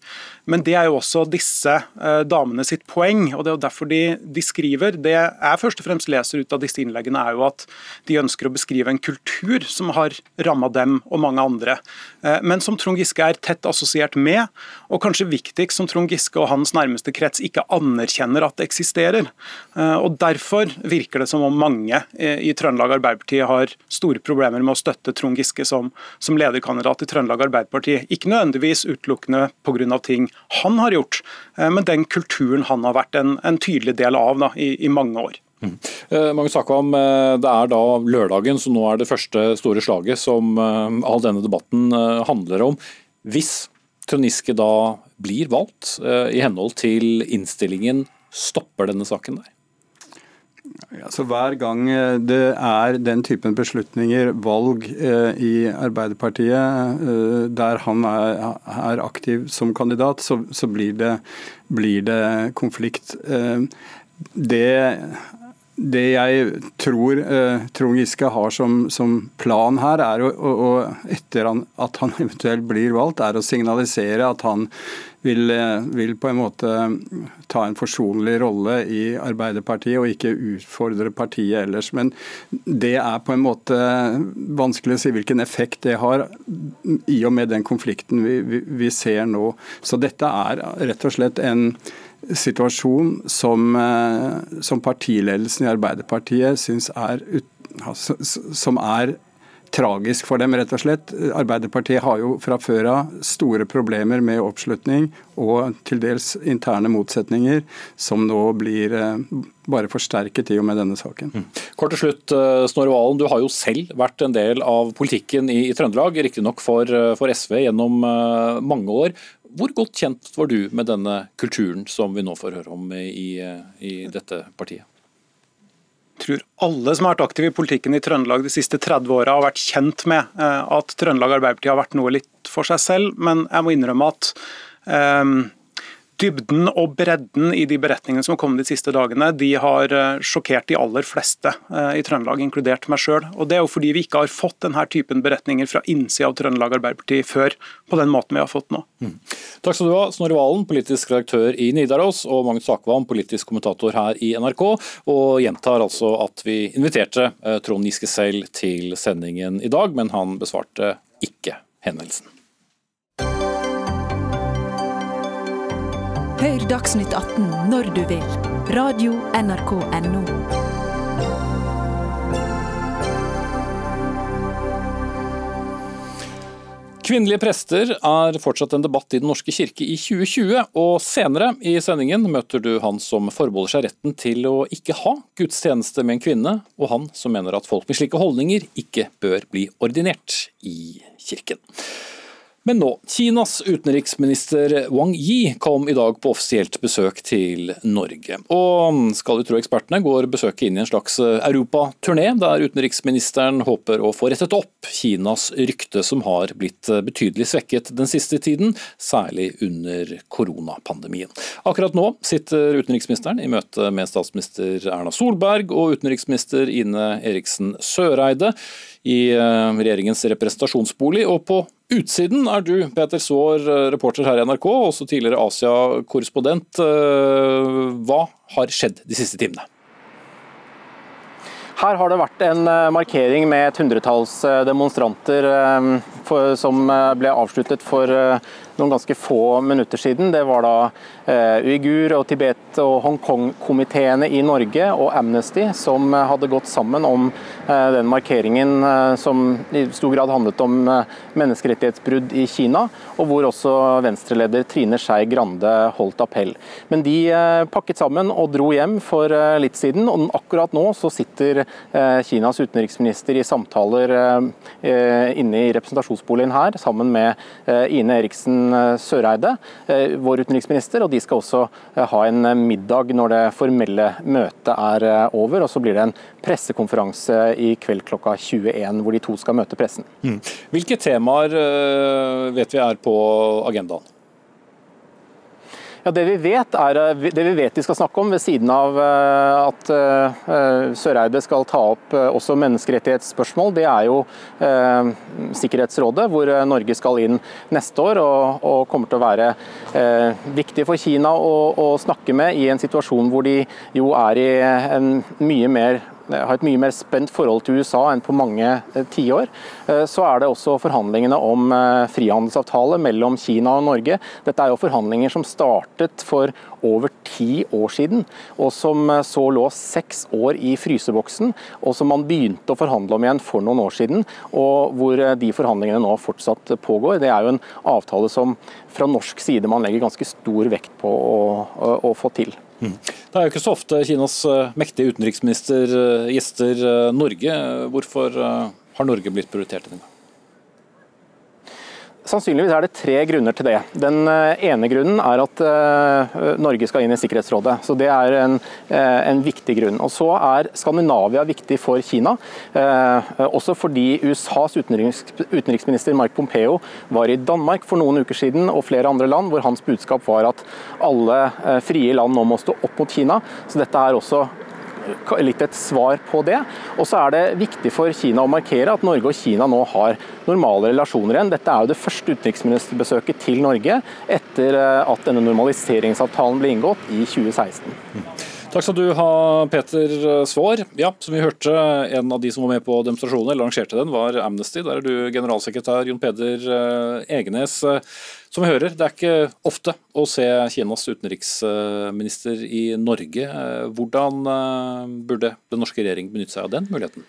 Men det er jo også disse eh, damene sitt poeng, og det er jo derfor de, de, skriver. Det jeg først og fremst leser ut av disse innleggene, er jo at de ønsker å beskrive en kultur som har ramma dem og mange andre, eh, men som Trond Giske er tett assosiert med, og kanskje viktigst som Trond Giske og hans nærmeste krets ikke anerkjenner at det eksisterer. Eh, og Derfor virker det som om mange i Trøndelag Arbeiderparti har store problemer med å støtte Trond Giske som, som lederkandidat i Trøndelag Arbeiderparti. Ikke nødvendigvis utelukkende pga. ting han har gjort, eh, men den kulturen han har vært en, en tydelig del av da, i, i mange år. Mange Eh, Magnus Akvam, eh, Det er da lørdagen, så nå er det første store slaget som all denne debatten handler om. Hvis Trond da blir valgt i henhold til innstillingen, stopper denne saken der? Altså, hver gang eh, det er den typen beslutninger, valg eh, i Arbeiderpartiet, eh, der han er, er, aktiv som kandidat, så, så blir, det, blir, det, konflikt. Eh, det, det jeg tror eh, Trond Giske har som, som, plan her, er å, å, etter at han <laughs> eventuelt blir valgt, er å signalisere at han vil, eh, vil, på en måte ta en forsonlig rolle i Arbeiderpartiet og ikke utfordre partiet ellers. Men det er på en måte vanskelig å si hvilken effekt det har, i og med den konflikten vi, vi, vi ser nå. Så dette er rett og slett en situasjon som, eh, som partiledelsen i Arbeiderpartiet syns er, som er tragisk for dem, rett og slett. Arbeiderpartiet har jo fra før av store problemer med oppslutning og til dels interne motsetninger, som nå blir eh, bare forsterket i og med denne saken. Mm. Kort til slutt, eh, Snorre Valen. Du har jo selv vært en del av politikken i, i Trøndelag, riktignok for, for SV gjennom mange år. Hvor godt kjent var du med denne kulturen som vi nå får høre om i, i dette partiet? Jeg tror alle som har vært aktive i politikken i Trøndelag de siste 30 åra har vært kjent med eh, at Trøndelag Arbeiderparti har vært noe litt for seg selv, men jeg må innrømme at um, dybden og bredden i de beretningene som har kommet de siste dagene, de har eh, sjokkert de aller fleste eh, i Trøndelag, inkludert meg sjøl. Det er jo fordi vi ikke har fått denne typen beretninger fra innsida av Trøndelag Arbeiderparti før på den måten vi har fått nå. Mm. Takk skal du ha, Snorre Valen, politisk redaktør i Nidaros, og Magnus Akvam, politisk kommentator her i NRK. Og gjentar altså at vi inviterte eh, Trond Giske selv til sendingen i dag, men han besvarte ikke henvendelsen. Hør Dagsnytt 18 når du vil. Radio NRK Radio.nrk.no. Kvinnelige prester er fortsatt en debatt i Den norske kirke i 2020, og senere i sendingen møter du han som forbeholder seg retten til å ikke ha gudstjeneste med en kvinne, og han som mener at folk med slike holdninger ikke bør bli ordinert i kirken. Men nå, Kinas utenriksminister Wang Yi kom i dag på offisielt besøk til Norge. Og skal vi tro ekspertene, går besøket inn i en slags europaturné, der utenriksministeren håper å få rettet opp Kinas rykte, som har blitt betydelig svekket den siste tiden, særlig under koronapandemien. Akkurat nå sitter utenriksministeren i møte med statsminister Erna Solberg og utenriksminister Ine Eriksen Søreide i eh, regjeringens representasjonsbolig, og på Utsiden er du, Peter Svaar, eh, reporter her i NRK, også tidligere Asia-korrespondent. Eh, hva har skjedd de siste timene? Her har det vært en markering med et hundretalls demonstranter som ble avsluttet for noen ganske få minutter siden. Det var da uigur- og Tibet- og Hongkong-komiteene i Norge og Amnesty som eh, hadde gått sammen om eh, den markeringen som i stor grad handlet om menneskerettighetsbrudd i Kina, og hvor også venstreleder Trine Skei Grande holdt appell. Men de pakket sammen og dro hjem for litt siden, og akkurat nå så sitter Kinas utenriksminister i samtaler inne i representasjonsboligen her, sammen med Ine Eriksen Eh, Søreide, eh, vår utenriksminister. og De skal også eh, ha en middag når det formelle møtet er over. og Så blir det en pressekonferanse i kveld klokka 21 hvor de to skal møte pressen. Mm. Hvilke temaer vet vi er på agendaen? Ja, det vi, vet er, eh, det vi vet de skal snakke om, ved siden av eh, at eh, Søreide skal ta opp også menneskerettighetsspørsmål, det er jo Sikkerhetsrådet, hvor Norge skal inn neste år. Og, og kommer til å være viktig for Kina å, å snakke med i en situasjon hvor de jo er i en mye mer har et mye mer spent forhold til USA enn på mange eh, tiår. Eh, så er det også forhandlingene om eh, frihandelsavtale mellom Kina og Norge. Dette er jo forhandlinger som startet for over ti år siden, og som så lå seks år i fryseboksen, og som man begynte å forhandle om igjen for noen år siden, og hvor de forhandlingene nå fortsatt pågår. Det er jo en avtale som fra norsk side man legger ganske stor vekt på å, å, å få til. Det er jo ikke så ofte Kinas eh, mektige utenriksminister eh, gjester eh, Norge. Hvorfor har Norge blitt prioritert denne gang? Sannsynligvis er det tre grunner til det. Den ene grunnen er at Norge skal inn i Sikkerhetsrådet. så Det er en, en viktig grunn. Og Så er Skandinavia viktig for Kina. Også fordi USAs utenriks, utenriksminister Mark Pompeo var i Danmark for noen uker siden, og flere andre land, hvor hans budskap var at alle frie land nå må stå opp mot Kina. Så dette er også litt et svar på det. Og så er det viktig for Kina å markere at Norge og Kina nå har normale relasjoner igjen. Dette er jo det første utenriksministerbesøket til Norge etter eh, at denne normaliseringsavtalen ble inngått i 2016. Takk skal du ha, Peter Svaar. Ja, som vi hørte, en av de som var med på demonstrasjonen, eller arrangerte den, var Amnesty. Der er du generalsekretær Jon Peder eh, Egenes. Som vi hører, det er ikke ofte å se Kinas utenriksminister i Norge. Hvordan eh, burde den norske regjering benytte seg av den muligheten?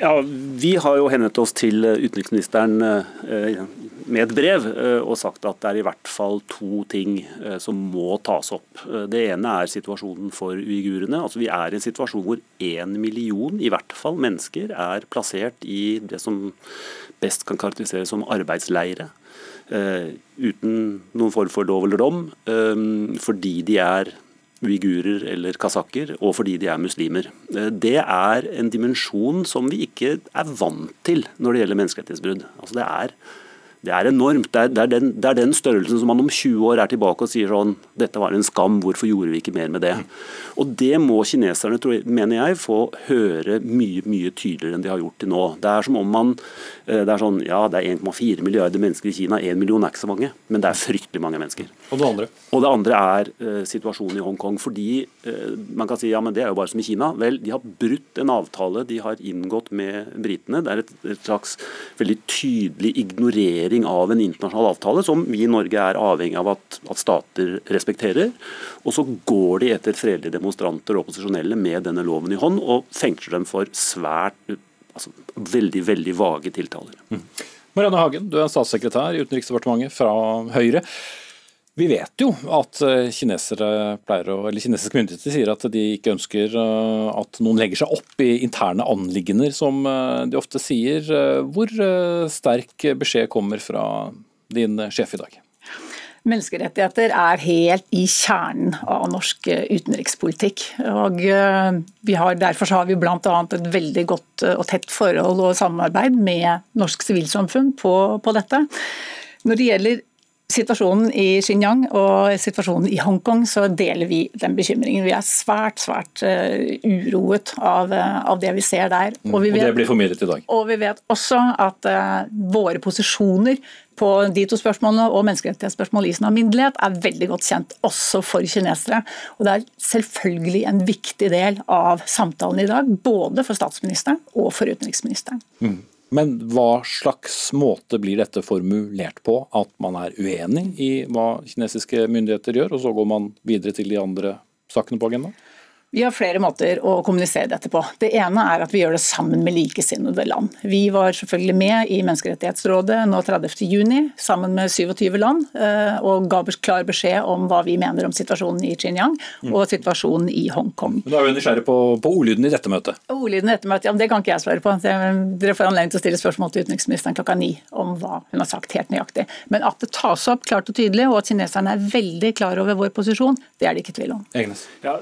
Ja, Vi har jo henvendt oss til utenriksministeren med et brev og sagt at det er i hvert fall to ting som må tas opp. Det ene er situasjonen for uigurene. Altså, vi er i en situasjon hvor én million i hvert fall mennesker er plassert i det som best kan karakteriseres som arbeidsleire. Uten noen form for lov eller dom, fordi de er uigurer eller kasakker, og fordi de er muslimer. Eh, det er en dimensjon som vi ikke er vant til når det gjelder menneskerettighetsbrudd. Altså det er det er enormt. Det er, det, er den, det er, den, størrelsen som man om 20 år er tilbake og sier sånn Dette var en skam, hvorfor gjorde vi ikke mer med det? Og Det må kineserne, mener jeg, få høre mye mye tydeligere enn de har gjort til nå. Det er som om man eh, Det er sånn Ja, det er 1,4 milliarder mennesker i Kina. 1 million er ikke så mange, men det er fryktelig mange mennesker. Og det andre? Og det andre er uh, situasjonen i Hongkong. Fordi uh, man kan si ja, men det er jo bare som i Kina. Vel, de har brutt en avtale de har inngått med britene. Det er et, et slags veldig tydelig ignorering respektering av en internasjonal avtale, som vi i Norge er avhengig av at, at stater respekterer. Og så går de etter fredelige demonstranter og opposisjonelle med denne loven i hånd, og fengsler dem for svært altså, veldig, veldig vage tiltaler. Mm. Marianne Hagen, du er statssekretær i Utenriksdepartementet fra Høyre. Vi vet jo at eh, å, eller kinesiske myndigheter sier at de ikke ønsker eh, at noen legger seg opp i interne anliggender, som eh, de ofte sier. Hvor sterk beskjed kommer fra din sjef i dag? Menneskerettigheter er helt i kjernen av norsk utenrikspolitikk. og har, Derfor har vi bl.a. et veldig godt og tett forhold og samarbeid med norsk sivilsamfunn på, på dette. Når det gjelder situasjonen i Xinjiang og situasjonen i Hongkong, så deler vi den bekymringen. Vi er svært svært uh, uroet av, uh, av, det vi ser der. Og, vi vet, og det blir formidlet i dag. Og vi vet også at uh, våre posisjoner på de to spørsmålene og menneskerettighetsspørsmål i sin alminnelighet er veldig godt kjent, også for kinesere. Og Det er selvfølgelig en viktig del av samtalen i dag, både for statsministeren og for utenriksministeren. Mm. Men hva slags måte blir dette formulert på? At man er uenig i hva kinesiske myndigheter gjør, og så går man videre til de andre sakene på agendaen? Vi har flere måter å kommunisere dette på. Det ene er at vi gjør det sammen med likesinnede land. Vi var selvfølgelig med i Menneskerettighetsrådet nå 30.6 sammen med 27 land eh, og ga klar beskjed om hva vi mener om situasjonen i Xinjiang mm. og situasjonen i Hongkong. Da er vi nysgjerrig på, på ordlyden i dette møtet. Ordlyden i dette møtet, ja, Det kan ikke jeg svare på. Dere får anledning til å stille spørsmål til utenriksministeren klokka ni om hva hun har sagt helt nøyaktig. Men at det tas opp klart og tydelig, og at kineserne er veldig klar over vår posisjon, det er det ikke tvil om. Egnes. Ja,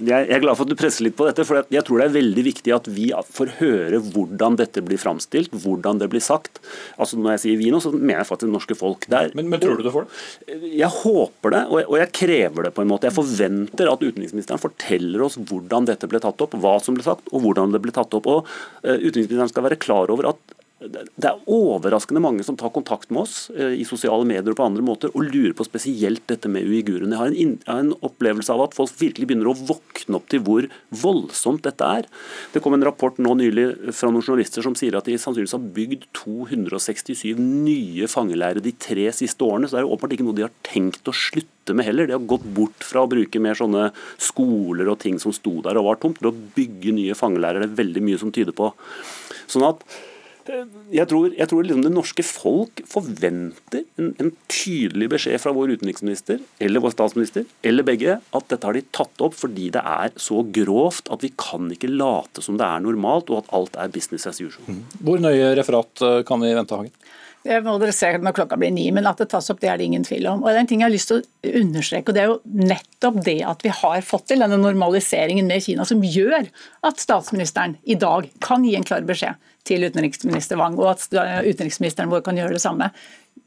jeg jeg er glad for at du presser litt på dette, for jeg tror det er veldig viktig at vi får høre hvordan dette blir framstilt, hvordan det blir sagt. Altså Når jeg sier vi nå, så mener jeg faktisk norske folk. Der, men, men, tror du du får det? Jeg håper det, og jeg, krever det på en måte. Jeg forventer at utenriksministeren forteller oss hvordan dette ble tatt opp, hva som ble sagt og hvordan det ble tatt opp. og uh, Utenriksministeren skal være klar over at det er overraskende mange som tar kontakt med oss eh, i sosiale medier og på andre måter og lurer på spesielt dette med uigurene. Jeg har en, en opplevelse av at folk virkelig begynner å våkne opp til hvor voldsomt dette er. Det kom en rapport nå nylig fra noen journalister som sier at de sannsynligvis har bygd 267 nye fangeleirer de tre siste årene. Så det er jo åpenbart ikke noe de har tenkt å slutte med heller. De har gått bort fra å bruke mer sånne skoler og ting som sto der og var tomt, til å bygge nye fangeleirer. Det er veldig mye som tyder på. Sånn at jeg tror, jeg tror liksom det norske folk forventer en, en, tydelig beskjed fra vår utenriksminister eller vår statsminister, eller begge, at dette har de tatt opp fordi det er så grovt at vi kan ikke late som det er normalt og at alt er business as usual. Mm. Hvor nøye referat eh, kan vi vente, Hagen? Det må dere se når klokka blir ni, men at det tas opp, det er det ingen tvil om. Og det er en ting jeg har lyst til å understreke, og det er jo nettopp det at vi har fått til denne normaliseringen med Kina, som gjør at statsministeren i dag kan gi en klar beskjed til utenriksminister Wang, og at utenriksministeren vår kan gjøre det samme.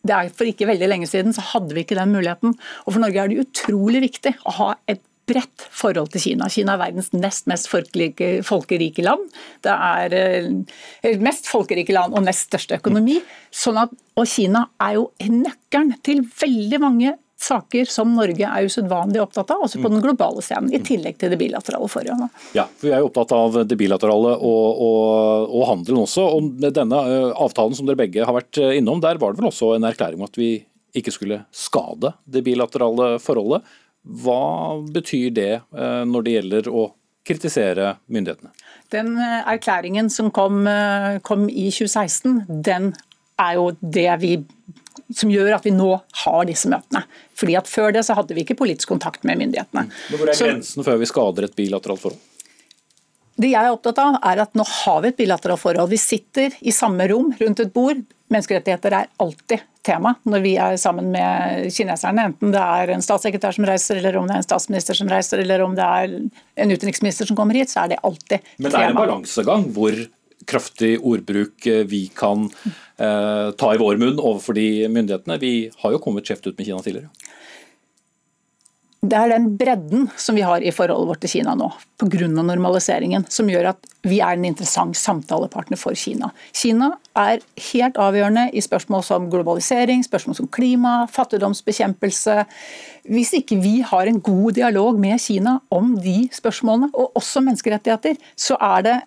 Det er For ikke veldig lenge siden så hadde vi ikke den muligheten. Og for Norge er det utrolig viktig å ha et bredt forhold til Kina. Kina er verdens nest mest folkerike, folkerike land. Det er eh, mest folkerike land og nest største økonomi. Sånn at, og Kina er jo nøkkelen til veldig mange saker som Norge er usedvanlig opptatt av, også på den globale scenen, i tillegg til det bilaterale forholdet. Ja, for Vi er jo opptatt av det bilaterale og, og, og handelen også. og med Denne eh, avtalen som dere begge har vært eh, innom, der var det vel også en erklæring om at vi ikke skulle skade det bilaterale forholdet. Hva betyr det eh, når det gjelder å kritisere myndighetene? Den eh, erklæringen som kom, eh, kom i 2016, den er jo det vi som gjør at vi nå har disse møtene. Fordi at Før det så hadde vi ikke politisk kontakt med myndighetene. Men Hvor er grensen før vi skader et bilateralt forhold? Det jeg er opptatt av, er at nå har vi et bilateralt forhold. Vi sitter i samme rom rundt et bord. Menneskerettigheter er alltid tema når vi er sammen med kineserne. Enten det er en statssekretær som reiser, eller om det er en statsminister som reiser, eller om det er en utenriksminister som kommer hit, så er det alltid tema. Men det er en balansegang hvor kraftig ordbruk eh, vi kan eh, ta i vår munn overfor de myndighetene. Vi har jo kommet skjevt ut med Kina tidligere. Det er den bredden som vi har i forholdet vårt til Kina nå, pga. normaliseringen, som gjør at vi er en interessant samtalepartner for Kina. Kina er helt avgjørende i spørsmål som globalisering, spørsmål som klima, fattigdomsbekjempelse. Hvis ikke vi har en god dialog med Kina om de spørsmålene, og også menneskerettigheter, så er det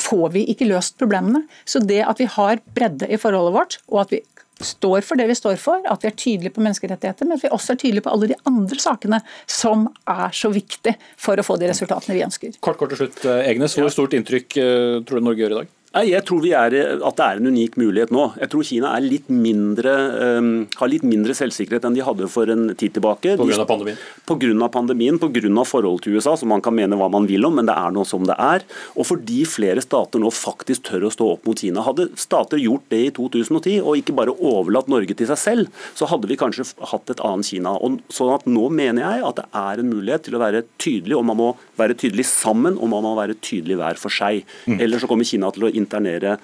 får vi ikke løst problemene. Så det at vi har bredde i forholdet vårt, og at vi står for det vi står for, at vi er tydelige på menneskerettigheter, men at vi også er tydelige på alle de andre sakene som er så viktige for å få de resultatene vi ønsker. Kort, kort til slutt, eh, Egnes. Hvor stort inntrykk eh, tror du Norge gjør i dag? Jeg tror er, at det er en unik mulighet nå. Jeg tror Kina litt mindre, um, har litt mindre selvsikkerhet enn de hadde for en tid tilbake. Pga. pandemien? Pga. pandemien, pga. forholdet til USA, som man kan mene hva man vil om, men det er noe som det er. Og fordi flere stater nå faktisk tør å stå opp mot Kina. Hadde stater gjort det i 2010, og ikke bare overlatt Norge til seg selv, så hadde vi kanskje hatt et annet Kina. Og sånn at Nå mener jeg at det er en mulighet til å være tydelig, og man må være tydelig sammen, og man må være tydelig hver for seg. Mm. Ellers så kommer Kina til å internere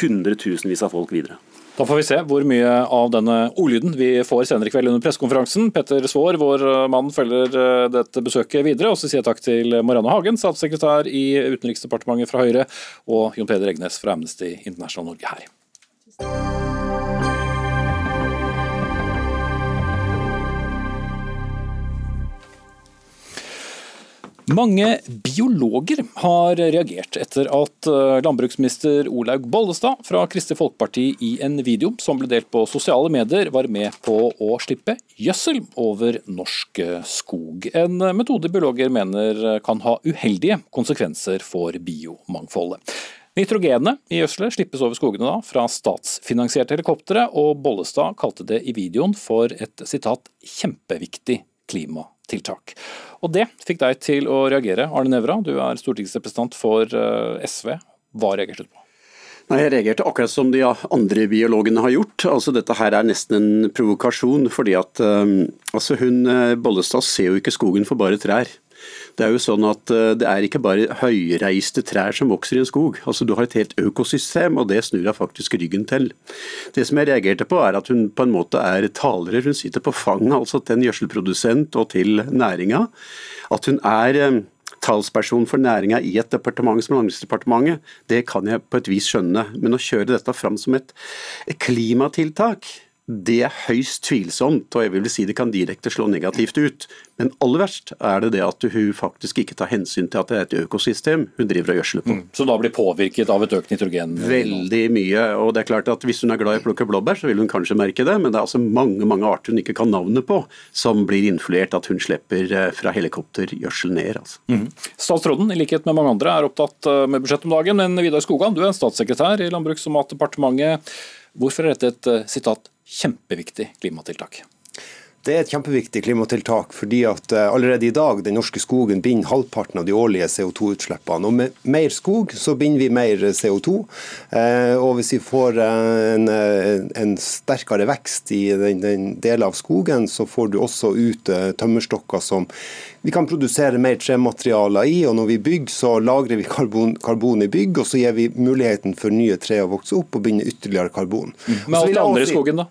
hundretusenvis av folk videre. Da får vi se hvor mye av denne ordlyden vi får senere i kveld under pressekonferansen. Petter Svaar, vår mann, følger eh, dette besøket videre. Og så sier jeg takk til Marianne Hagen, statssekretær i Utenriksdepartementet fra Høyre, og Jon Peder Egnes fra Amnesty International Norge her. Mange biologer har reagert etter at eh, landbruksminister Olaug Bollestad fra Kristelig Folkeparti i en video som ble delt på sosiale medier, var med på å slippe gjødsel over norsk skog. En metode biologer mener kan ha uheldige konsekvenser for biomangfoldet. Nitrogenet i gjødselet slippes over skogene da, fra statsfinansierte helikoptre, og Bollestad kalte det i videoen for et sitat kjempeviktig klimatiltak. Og det fikk deg til å reagere. Arne Nævra, du er stortingsrepresentant for eh, SV. Hva reagerte du på? Nei, Jeg reagerte akkurat som de andre biologene har gjort. Altså Dette her er nesten en provokasjon. fordi at um, altså hun eh, Bollestad ser jo ikke skogen for bare trær. Det er jo sånn at eh, det er ikke bare høyreiste trær som vokser i en skog. Altså Du har et helt økosystem, og det snur hun faktisk ryggen til. Det som jeg reagerte på, er at hun på en måte er taler. Hun sitter på fanget altså til en gjødselprodusent og til næringa. At hun er eh, talsperson for næringa i et departement som Landbruksdepartementet, det kan jeg på et vis skjønne. Men å kjøre dette fram som et klimatiltak det er høyst tvilsomt, og jeg vil si det kan direkte slå negativt ut. Men aller verst er det det at hun faktisk ikke tar hensyn til at det er et økosystem hun driver og gjødsler på. Mm. Så da blir påvirket av et økt nitrogen? Veldig mye. og det er klart at Hvis hun er glad i å plukke blåbær, så vil hun kanskje merke det, men det er altså mange mange arter hun ikke kan navnet på, som blir influert at hun slipper eh, fra helikoptergjødsel ned. Altså. Mm. Statsråden, i likhet med mange andre, er opptatt eh, med budsjett om dagen, men Vidar Skogan, du er statssekretær i Landbruks- og matdepartementet. Hvorfor er dette et eh, sitat kjempeviktig klimatiltak. Det er et kjempeviktig klimatiltak, fordi at eh, allerede i dag den norske skogen binder halvparten av de årlige CO2-utslippene. Og Med mer skog så binder vi mer CO2. Eh, og Hvis vi får eh, en, en sterkere vekst i den, den delen av skogen, så får du også ut tømmerstokker som vi kan produsere mer trematerialer i. og Når vi bygger, så lagrer vi karbon, karbon i bygg, og så gir vi muligheten for nye tre å vokse opp og binde ytterligere karbon. Men Med alt det andre i skogen, da?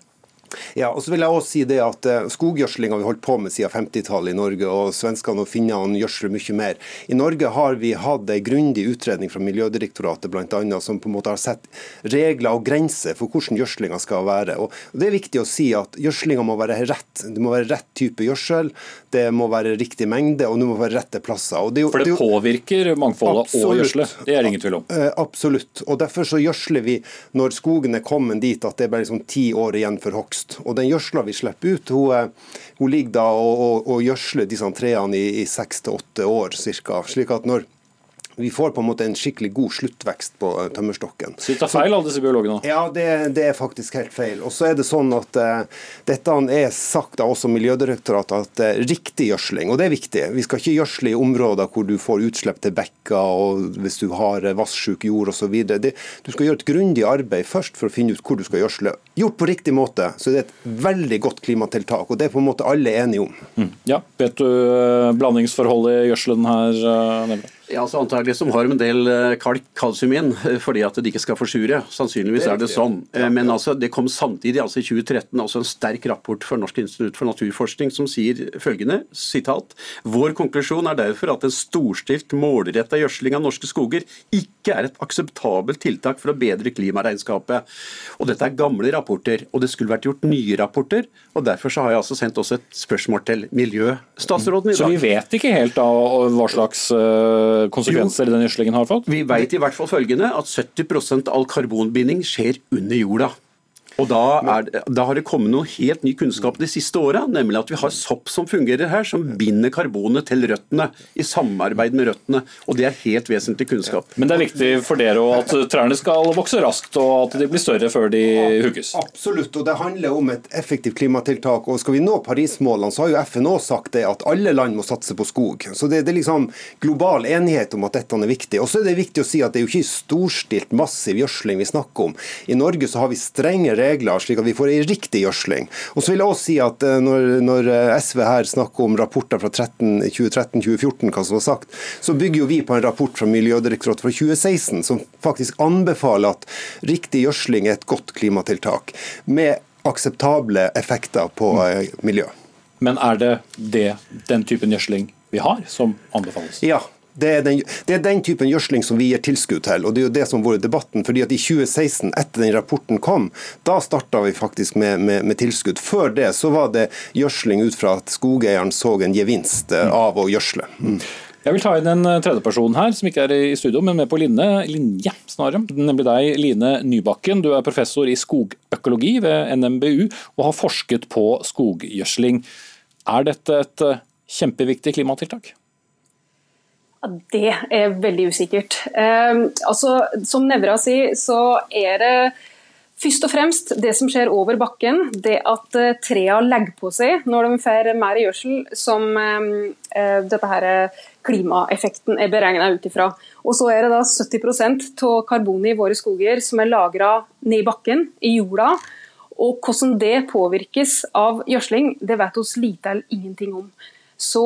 Ja, og så vil jeg også si det at uh, Skoggjødsling har vi holdt på med siden 50-tallet i Norge, og svenskene og finnene gjødsler mye mer. I Norge har vi hatt en grundig utredning fra Miljødirektoratet blant annet, som på en måte har sett regler og grenser for hvordan gjødslinga skal være. Og Det er viktig å si at gjødslinga må være rett. Det må være rett type gjødsel, det må være riktig mengde, og det må være rette plasser. Det, for det, påvirker mangfoldet absolutt, og gjødselet, det er det ingen tvil om? Uh, absolutt. og Derfor så gjødsler vi når skogen er kommet dit at det er bare liksom ti år igjen for hogst hogst. Og den gjødsla vi slipper ut, hun, eh, hun ligger da og, og, gjødsler disse trærne i seks til åtte år ca. Slik at når vi får på en måte en skikkelig god sluttvekst på eh, tømmerstokken. Så det er feil, alle disse biologene? Ja, det, det, er faktisk helt feil. Og så er det sånn at uh, Dette er sagt av også Miljødirektoratet at uh, riktig gjødsling, og det er viktig. Vi skal ikke gjødsle i områder hvor du får utslipp til bekker og hvis du har vassjuk jord osv. Du skal gjøre et grundig arbeid først for å finne ut hvor du skal gjødsle. Gjort på riktig måte, så det er et veldig godt klimatiltak, og det er på en måte alle enige om. Mm. Ja, Vet du blandingsforholdet i gjødselen her, Nevra? Ja, altså Antagelig som har en del eh, kalk, kalsium inn eh, fordi at det ikke skal forsure. Sannsynligvis er det sånn. Eh, men altså, det kom samtidig, altså i 2013, altså en sterk rapport fra Norsk institutt for naturforskning som sier følgende, sitat, Vår konklusjon er derfor at en storstilt, målretta gjødsling av norske skoger ikke er et akseptabelt tiltak for å bedre klimaregnskapet. Og Dette er gamle rapporter, og det skulle vært gjort nye rapporter. og Derfor så har jeg altså sendt også et spørsmål til miljøstatsråden i dag. Så vi vet ikke helt da hva slags konsekvenser jo, den gjødslingen har fått? Vi vet i hvert fall følgende, at 70 av all karbonbinding skjer under jorda. Og da, er, da, har det kommet noe helt ny kunnskap de siste åra, nemlig at vi har sopp som fungerer her, som binder karbonet til røttene, i samarbeid med røttene. Og det er helt vesentlig kunnskap. Men det er viktig for dere at trærne skal vokse raskt, og at de blir større før de hugges? Absolutt, og det handler om et effektivt klimatiltak. Og skal vi nå Parismålene, så har jo FN òg sagt det at alle land må satse på skog. Så det, det, er liksom global enighet om at dette er viktig. Og så er det viktig å si at det er jo ikke storstilt, massiv gjødsling vi snakker om. I Norge så har vi strenge regler regler, slik at vi får en riktig gjødsling. Og så vil jeg også si at eh, når, når eh, SV her snakker om rapporter fra 2013-2014, hva som var sagt, så bygger jo vi på en rapport fra Miljødirektoratet fra 2016 som faktisk anbefaler at riktig gjødsling er et godt klimatiltak. med akseptable effekter på eh, miljø. Men er det, det den typen gjødsling vi har, som anbefales? Ja, det er, den, det er, den, typen gjødsling som vi gir tilskudd til. og Det er jo det som har vært debatten. fordi at I 2016, etter den rapporten kom, da starta vi faktisk med, med, med, tilskudd. Før det så var det gjødsling ut fra at skogeieren så en gevinst eh, av å gjødsle. Mm. Jeg vil ta inn en tredje tredjeperson her, som ikke er i studio, men med på linje, linje snarere. Nemlig deg, Line Nybakken. Du er professor i skogøkologi ved NMBU og har forsket på skoggjødsling. Er dette et eh, kjempeviktig klimatiltak? Det er veldig usikkert. Eh, altså, som Nevra sier, så er det først og fremst det som skjer over bakken. Det at uh, trærne legger på seg når de får mer gjødsel, som eh, eh dette her klimaeffekten er beregna ut ifra. Og så er det da 70 av karbonet i våre skoger som er lagra ned i bakken, i jorda. Og hvordan det påvirkes av gjødsling, det vet oss lite eller ingenting om. Så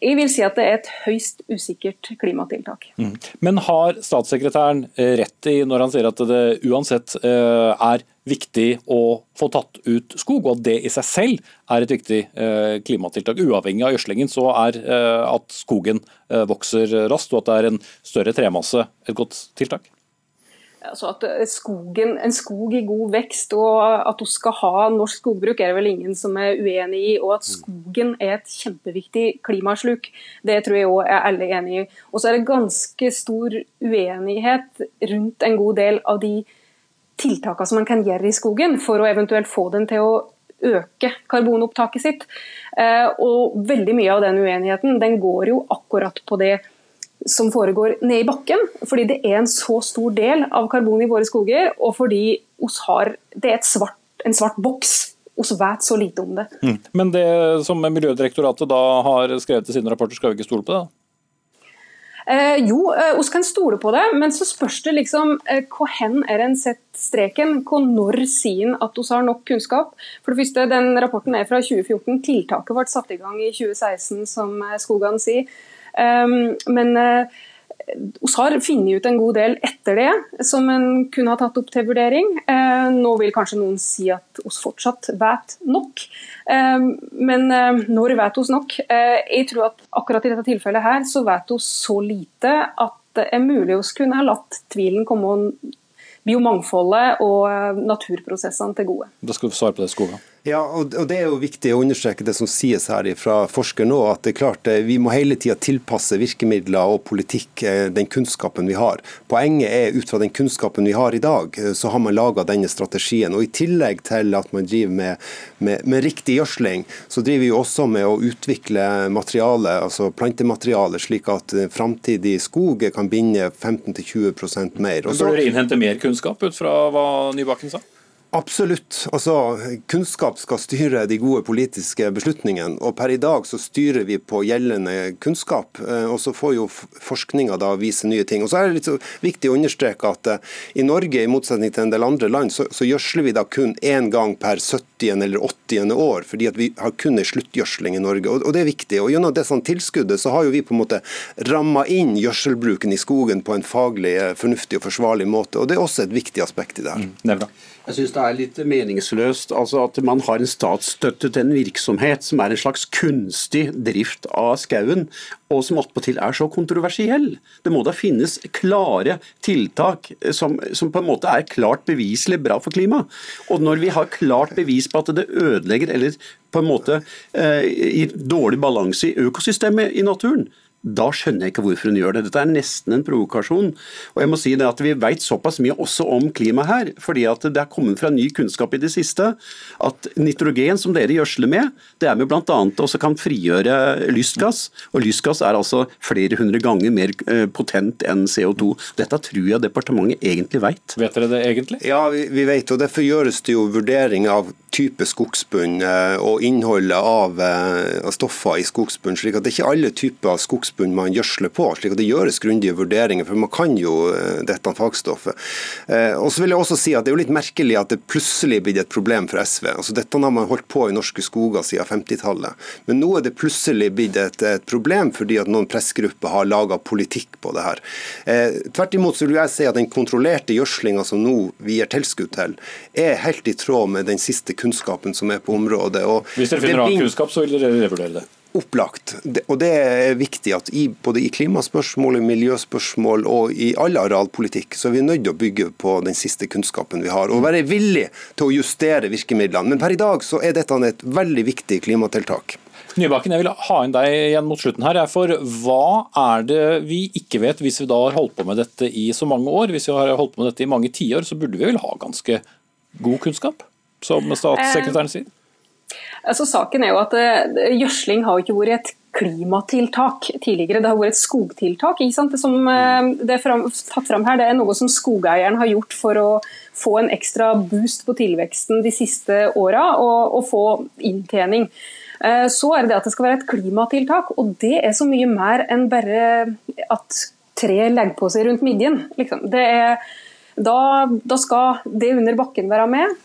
jeg vil si at det er et høyst usikkert klimatiltak. Mm. Men har statssekretæren eh, rett i når han sier at det uansett eh, er viktig å få tatt ut skog, og at det i seg selv er et viktig eh, klimatiltak? Uavhengig av gjødslingen så er at skogen vokser raskt og at det er en større tremasse et godt tiltak? Altså at eh, skogen, En skog i god vekst og at du skal ha norsk skogbruk, er det vel ingen som er uenig i. Og at skogen er et kjempeviktig klimasluk, det tror jeg òg er alle enig i. Og så er det ganske stor uenighet rundt en god del av de tiltakene som man kan gjøre i skogen for å eventuelt få den til å øke karbonopptaket sitt. Eh, og veldig mye av den uenigheten den går jo akkurat på det som foregår ned i bakken, fordi det er en så stor del av karbon i våre skoger, og fordi har, det er svart, en svart boks. Vi vet så lite om det. Mm. Men det som Miljødirektoratet da har skrevet i sine rapporter, skal vi ikke stole på det? Eh, jo, eh, vi kan stole på det, men så spørs det liksom eh, hvor hen er en sett streken? Hvor når sier en at vi har nok kunnskap? For det første, den Rapporten er fra 2014. Tiltaket ble satt i gang i 2016, som skogene Skogan sier. Ehm, men vi eh, har funnet ut en god del etter det som en kunne ha tatt opp til vurdering. Eh, nå vil kanskje noen si at vi fortsatt vet nok, ehm, men eh, når vet vi nok? Jeg tror at akkurat i dette tilfellet her så vet vi så lite at det er mulig vi kunne ha latt tvilen komme biomangfoldet og naturprosessene til gode. Da skal du svare på det, Skoga. Ja, og Det er jo viktig å understreke det som sies her fra forsker nå, at det er klart eh, vi må hele tida tilpasse virkemidler og politikk eh, den kunnskapen vi har. Poenget er ut fra den kunnskapen vi har i dag, eh, så har man laga denne strategien. Og I tillegg til at man driver med, med, med riktig gjødsling, så driver vi også med å utvikle materiale, altså plantemateriale, slik at framtidig skog kan binde 15-20% mer. Bør dere innhente mer kunnskap ut fra hva Nybakken sa? Absolutt. Altså, kunnskap skal styre de gode politiske beslutningene. og Per i dag så styrer vi på gjeldende kunnskap. Eh, og Så får jo forskninga da vise nye ting. Og så er det litt viktig å understreke at uh, i Norge, i motsetning til en del andre land, så, så gjødsler vi da kun én gang per 70. eller 80. år. fordi at vi har kun en sluttgjødsling i Norge. Og, og, det er viktig. og Gjennom det sånn tilskuddet så har jo vi på en måte ramma inn gjødselbruken i skogen på en faglig, eh, fornuftig og forsvarlig måte. og Det er også et viktig aspekt i det her. Mm, jeg syns det er litt meningsløst altså at man har en statsstøtte til en virksomhet som er en slags kunstig drift av skauen, og som attpåtil er så kontroversiell. Det må da finnes klare tiltak som, som, på en måte er klart beviselig bra for klimaet. Og når vi har klart bevis på at det ødelegger eller på en måte eh, gir dårlig balanse i økosystemet i naturen, da skjønner jeg ikke hvorfor hun gjør det. Dette er nesten en provokasjon. Og jeg må si det at Vi vet såpass mye også om klima her, fordi at det er kommet fra ny kunnskap i det siste at nitrogen som dere gjødsler med, det er med bl.a. også kan frigjøre lystgass. Og lystgass er altså flere hundre ganger mer eh, potent enn CO2. Dette tror jeg departementet egentlig vet. Vet dere det egentlig? Ja, vi, vi vet, og derfor gjøres det jo vurdering av type skogsbunn eh, og innholdet av, eh, av stoffer i skogsbunn. slik at det er ikke alle typer skogsbunn skogsbunn man gjødsler på. slik at det gjøres grundige vurderinger, for man kan jo eh, dette fagstoffet. Og så vil jeg også si at Det er jo litt merkelig at det plutselig blir et problem for SV. Altså Dette har man holdt på i norske skoger siden 50-tallet. Men nå er det plutselig blitt et, et problem fordi at noen pressgrupper har laga politikk på det her. Tvert imot så vil jeg si at den kontrollerte gjødslinga som nå vi gir tilskudd til, er helt i tråd med den siste kunnskapen som er på området. Og Hvis dere finner annen kunnskap, så vil dere revurdere det? Opplagt. Og det er viktig at i, både i klimaspørsmål, i miljøspørsmål og i all arealpolitikk, så er vi nødt til å bygge på den siste kunnskapen vi har. Og være villig til å justere virkemidlene. Men per i dag så er dette et veldig viktig klimatiltak. Nybakken, jeg vil ha inn deg igjen mot slutten her. For hva er det vi ikke vet hvis vi da har holdt på med dette i så mange år? Hvis vi har holdt på med dette i mange tiår, så burde vi vel ha ganske god kunnskap, som statssekretæren sier? Altså, saken er jo at uh, Gjødsling har ikke vært et klimatiltak tidligere, det har vært et skogtiltak. Det som uh, det er fram, tatt fram her, det er noe som skogeieren har gjort for å få en ekstra boost på tilveksten de siste åra, og, og, få inntjening. Så er det det at det skal være et klimatiltak, og det er så mye mer enn bare at tre legger på seg rundt midjen. Liksom. Er, da, da skal det under bakken være med.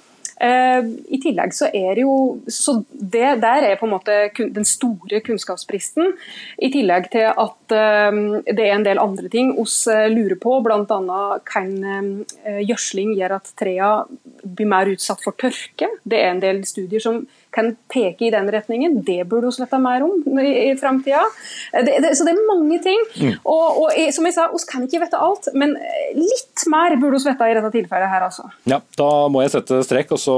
Eh, I tillegg så er det jo så det Der er på en måte den store kunnskapsbristen. I tillegg til at eh, det er en del andre ting oss eh, lurer på, bl.a. kan gjødsling gjøre at trærne blir mer utsatt for tørke. Det er en del studier som kan peke i den retningen. Det burde hun vite mer om i, i framtida. Så det er mange ting. Mm. Og, og, som jeg sa, oss kan ikke vite alt, men litt mer burde vi vite i dette tilfellet her, altså. Ja, da må jeg sette strekk, og så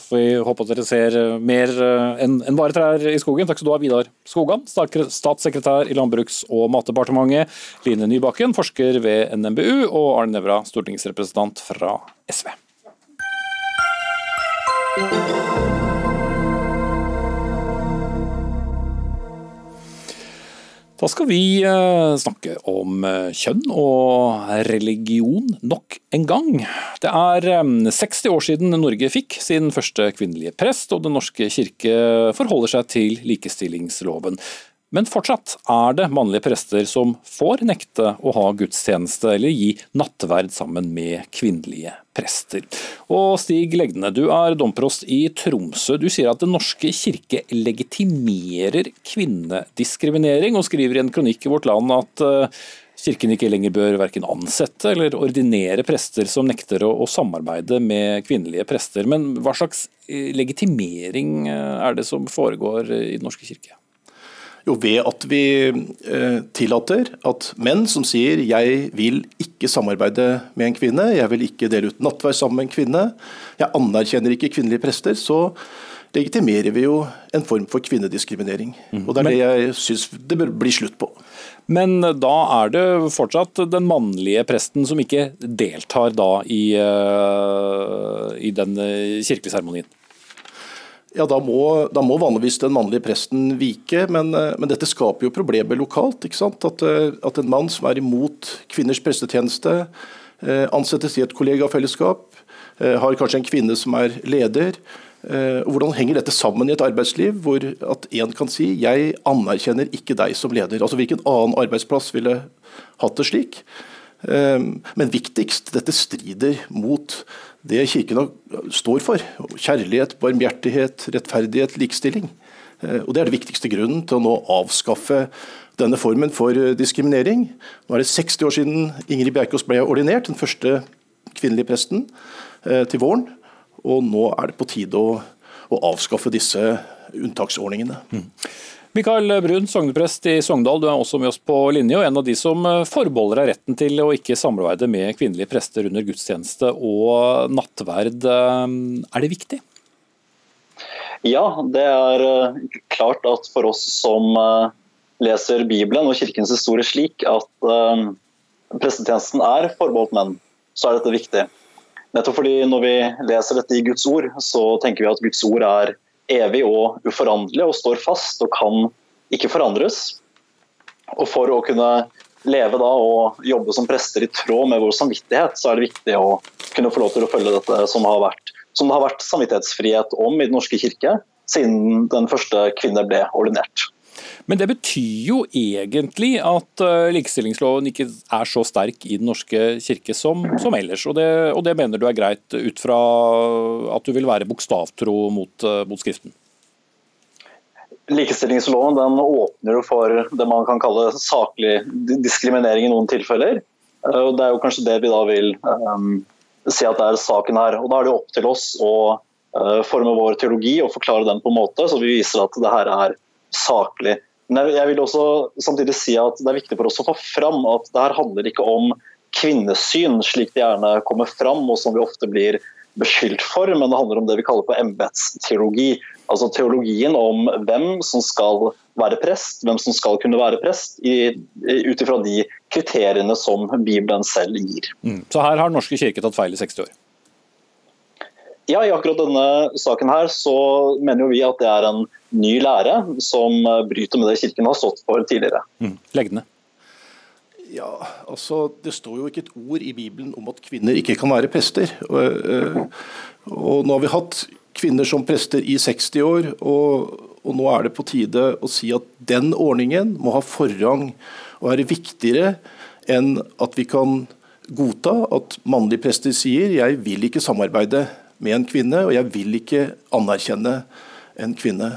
får vi håpe at dere ser mer eh, enn en bare trær i skogen. Takk skal du ha, Vidar Skogan, statssekretær i Landbruks- og matdepartementet, Line Nybakken, forsker ved NMBU, og Arne Nævra, stortingsrepresentant fra SV. Da skal vi eh, snakke om eh, kjønn og religion nok en gang. Det er 60 eh, år siden Norge fikk sin første kvinnelige prest, og Den norske kirke forholder seg til likestillingsloven. Men fortsatt er det mannlige prester som får nekte å ha gudstjeneste eller gi nattverd sammen med kvinnelige prester. Og Stig Legdene, du er domprost i Tromsø. Du sier at Den norske kirke legitimerer kvinnediskriminering, og skriver i en kronikk i Vårt Land at eh, Kirken ikke lenger bør verken ansette eller ordinere prester som nekter å, samarbeide med kvinnelige prester. Men hva slags eh, legitimering eh, er det som foregår i Den norske kirke? Jo, ved at vi eh, tillater at menn som sier 'jeg vil ikke samarbeide med en kvinne', 'jeg vil ikke dele ut nattverd sammen med en kvinne', 'jeg anerkjenner ikke kvinnelige prester', så legitimerer vi jo en form for kvinnediskriminering. Mm. Og Det er det jeg syns det bør bli slutt på. Men da er det fortsatt den mannlige presten som ikke deltar da i, uh, i den kirkeseremonien. kirkelige seremonien? Ja, da må, da må, vanligvis den mannlige presten vike, men, eh, men dette skaper jo problemer lokalt. ikke? At, at, en mann som er imot kvinners prestetjeneste, ansettes i et kollegafellesskap, har kanskje en kvinne som er leder, Eh, hvordan henger dette sammen i et arbeidsliv hvor at én kan si 'jeg anerkjenner ikke deg som leder'? Altså Hvilken annen arbeidsplass ville hatt det slik? Eh, men viktigst, dette strider mot det Kirken står for. Kjærlighet, barmhjertighet, rettferdighet, likestilling. Eh, og Det er det viktigste grunnen til å nå avskaffe denne formen for diskriminering. Nå er det 60 år siden Ingrid Bjerkås ble ordinert, den første kvinnelige presten, til våren. Og nå er det på tide å, å avskaffe disse unntaksordningene. Mm. Mikael Brun, sogneprest i Sogndal, du er også med oss på linje, og en av de som eh, forbeholder deg retten til å ikke samarbeide med kvinnelige prester under gudstjeneste og nattverd. Eh, er det viktig? Ja, det er eh, klart at for oss som leser Bibelen og kirkens historie slik at prestetjenesten er forbeholdt menn, så er dette viktig. Nettopp fordi når vi leser dette i Guds ord, så tenker vi at Guds ord er evig og uforanderlig og står fast og kan ikke forandres. Og for å kunne leve da og jobbe som prester i tråd med vår samvittighet, så er det viktig å kunne få lov til å følge dette som, har vært, som det har vært samvittighetsfrihet om i Den norske kirke siden den første kvinne ble ordinert. Men det betyr jo egentlig at uh, likestillingsloven ikke er så sterk i Den norske kirke som, som ellers. Og det, og det, mener du er greit ut fra at du vil være bokstavtro mot, uh, mot Skriften? Likestillingsloven den åpner jo for det man kan kalle saklig diskriminering i noen tilfeller. Uh, og Det er jo kanskje det vi da vil um, si at det er saken her. Og Da er det opp til oss å forme vår teologi og forklare den på en måte så vi viser at det her er saklig. Men jeg vil også samtidig si at det er viktig for oss å få fram at det her handler ikke om kvinnesyn, slik det gjerne kommer fram, og som vi ofte blir beskyldt for, men det handler om det vi kaller på embetsteologi. Altså teologien om hvem som skal være prest, hvem som skal kunne være prest, ut ifra de kriteriene som Bibelen selv gir. Mm. Så her har Norske kirke tatt feil i 60 år? Ja, I akkurat denne saken her så mener jo vi at det er en ny lære som bryter med det Kirken har stått for tidligere. Mm. Legg Ja, altså Det står jo ikke et ord i Bibelen om at kvinner ikke kan være prester. Og, eh, og Nå har vi hatt kvinner som prester i 60 år, og, og nå er det på tide å si at den ordningen må ha forrang og være viktigere enn at vi kan godta at mannlige prester sier jeg vil ikke samarbeide med en kvinne, og jeg vil ikke anerkjenne en kvinne.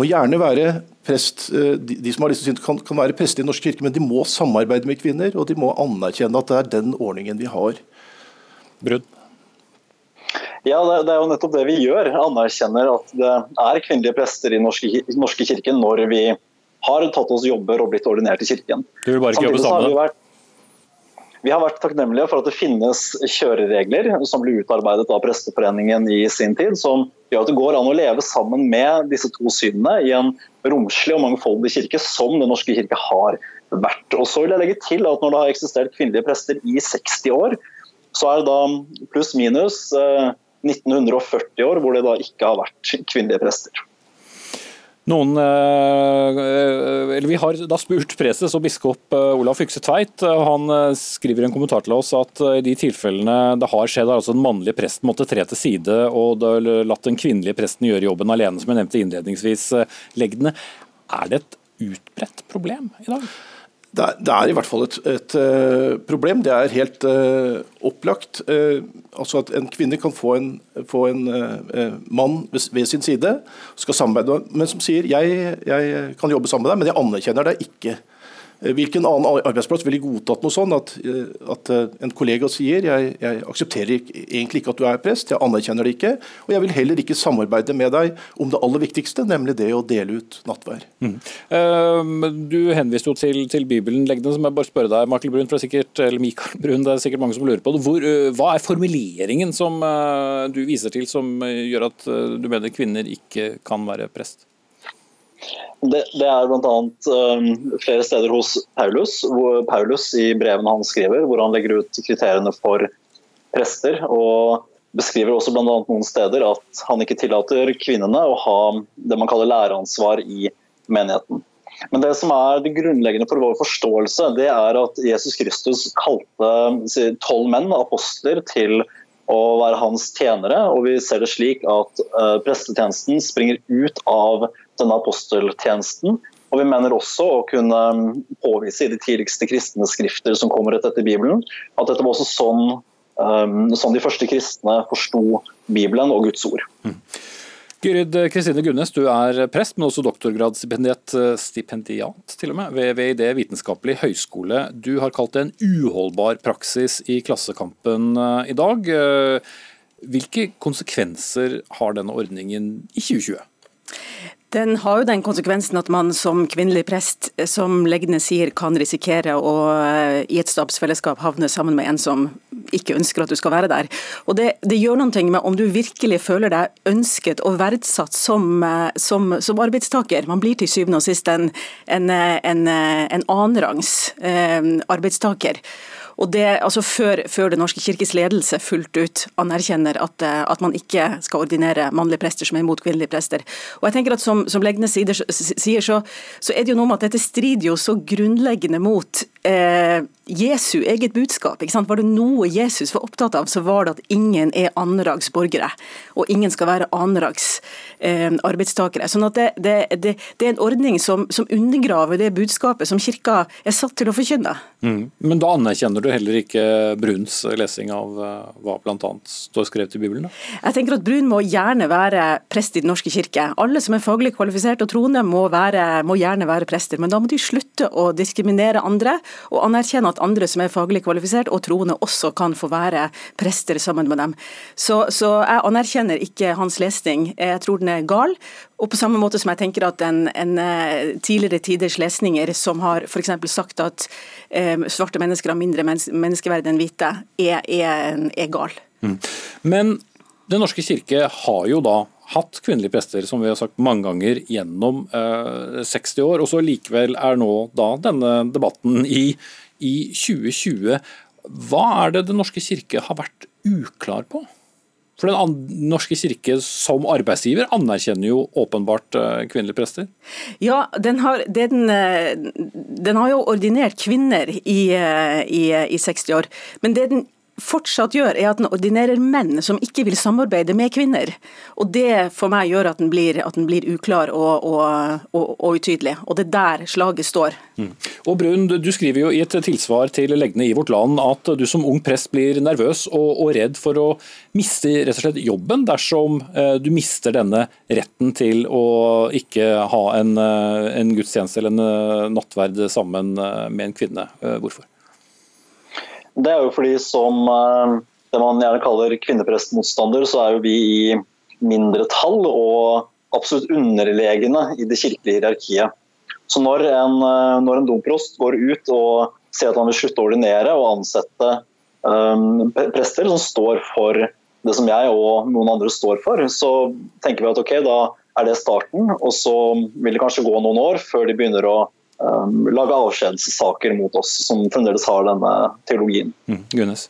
Må gjerne være prest, eh, De som har lyst til kan, kan være prester i Norsk kirke, men de må samarbeide med kvinner, og de må anerkjenne at det er den ordningen vi har. Brudd? Ja, det, er jo nettopp det vi gjør. Anerkjenner at det er kvinnelige prester i Norske, norske kirken når vi har tatt oss jobber og blitt ordinert i kirken. Du vil bare ikke jobbe sammen? Vi har vært takknemlige for at det finnes kjøreregler som ble utarbeidet av Presteforeningen i sin tid, som gjør at det går an å leve sammen med disse to synene i en romslig og mangfoldig kirke, som Den norske kirke har vært. Og så vil jeg legge til at Når det har eksistert kvinnelige prester i 60 år, så er det da pluss-minus 1940 eh, år hvor det da ikke har vært kvinnelige prester. Noen, eh, eller Vi har da spurt preses og biskop eh, Olav Fykse Tveit. Han eh, skriver i en kommentar til oss at i de tilfellene det har skjedd, altså den mannlige presten måtte tre til side og latt den kvinnelige presten gjøre jobben alene, som jeg nevnte innledningsvis. Legdene. Er det et utbredt problem i dag? Det er, det er, i hvert fall et, et uh, problem. Det er helt uh, opplagt. Uh, altså at En kvinne kan få en, få en mann ved, ved, sin side, skal samarbeide, men som sier jeg, jeg, kan jobbe sammen med deg, men jeg anerkjenner deg ikke Eh, hvilken annen arbeidsplass ville godtatt noe sånn at, eh, at eh, en kollega sier jeg, jeg, aksepterer egentlig ikke at du er prest, jeg anerkjenner det ikke, og jeg vil heller ikke samarbeide med deg om det aller viktigste, nemlig det å dele ut nattvær. Mm. Uh, du henviste jo til, til Bibelen, Legden, som jeg bare spørre deg, Michael Brun, for sikkert, eller Michael Brun, det er sikkert mange som lurer på det. Hvor, uh, hva er formuleringen som uh, du viser til som gjør at du mener kvinner ikke kan være prest? Det, det er bl.a. Um, flere steder hos Paulus, hvor Paulus i brevene han skriver, hvor han legger ut kriteriene for prester. og beskriver også bl.a. noen steder at han ikke tillater kvinnene å ha det man kaller læreansvar i menigheten. Men det som er det grunnleggende for vår forståelse, det er at Jesus Kristus kalte tolv menn, apostler, til å være hans tjenere. Og vi ser det slik at uh, prestetjenesten springer ut av denne aposteltjenesten. Og Vi mener også å kunne um, påvise i de tidligste kristne skrifter som kommer etter Bibelen, at dette var også sånn, um, sånn de første kristne forsto Bibelen og Guds ord. Mm. Gyrid Kristine Gunnes, du er prest, men også doktorgradsstipendiat stipendiat, til og med, ved, VID vitenskapelig høgskole. Du har kalt det en uholdbar praksis i Klassekampen eh, i dag. Eh, hvilke konsekvenser har denne ordningen i 2020? Den har jo den konsekvensen at man som kvinnelig prest, som legene sier, kan risikere å eh, i et stabsfellesskap havne sammen med en som ikke ønsker at du skal være der. Og Det, det gjør noe med om du virkelig føler deg ønsket og verdsatt som, eh, som, som arbeidstaker. Man blir til syvende og sist en, en, en, en annenrangs eh, arbeidstaker. Og det, altså før, før Den norske kirkes ledelse fullt ut anerkjenner at, eh, at, man ikke skal ordinere mannlige prester som er imot kvinnelige prester. Og jeg tenker at Som, som Legnes sier, så, så, er det jo noe med at dette strider jo så grunnleggende mot eh, Jesu eget budskap. Ikke sant? Var det noe Jesus var opptatt av, så var det at ingen er annenrags borgere. Og ingen skal være annenrags eh, arbeidstakere. Sånn at det, det, det, det, er en ordning som, som, undergraver det budskapet som kirka er satt til å forkynne. Mm. Men da anerkjenner du heller ikke Bruns lesing av uh, hva bl.a. står skrevet i Bibelen? Da? Jeg tenker at Brun må gjerne være prest i Den norske kirke. Alle som er faglig kvalifisert og troende må, være, må gjerne være prester, men da må de slutte å diskriminere andre og anerkjenne at andre som er faglig kvalifisert og troende også kan få være prester sammen med dem. Så, så jeg anerkjenner ikke hans lesning. Jeg tror den er gal. Og på samme måte som jeg tenker at en, en eh, tidligere tiders lesninger som har f.eks. sagt at eh, svarte mennesker har mindre menneskeverd enn hvite, er, er, er gal. Mm. Men Den norske kirke har jo da hatt kvinnelige prester, som vi har sagt mange ganger, gjennom eh, 60 år. Og så likevel er nå da denne debatten i, i 2020. Hva er det Den norske kirke har vært uklar på? For Den norske kirke som arbeidsgiver anerkjenner jo åpenbart eh, kvinnelige prester? Ja, den har, den, eh, den har jo ordinert kvinner i, eh, i, i 60 år. Men det den fortsatt gjør, er at den ordinerer menn som ikke vil samarbeide med kvinner. Og Det for meg gjør at den blir, at den blir uklar og, og, og, og, utydelig. Og det er der slaget står. Mm. Og Brun, Du skriver jo i et tilsvar til legene i Vårt Land at du som ung prest blir nervøs og, redd for å miste rett og slett jobben dersom eh, du mister denne retten til å ikke ha en, eh, en gudstjeneste eller en eh, nattverd sammen med en kvinne. Hvorfor? Det er jo fordi som eh, det man gjerne kaller kvinneprestmotstander, så er jo vi i mindretall og absolutt underlegne i det kirkelige hierarkiet. Så når en, eh, når en domprost går ut og sier at han vil slutte å ordinere og ansette um, prester som står for det som jeg og noen andre står for, så tenker vi at ok, da er det starten. Og så vil det kanskje gå noen år før de begynner å um, lage avskjedssaker mot oss som fremdeles har denne teologien. Mm, Gunnes.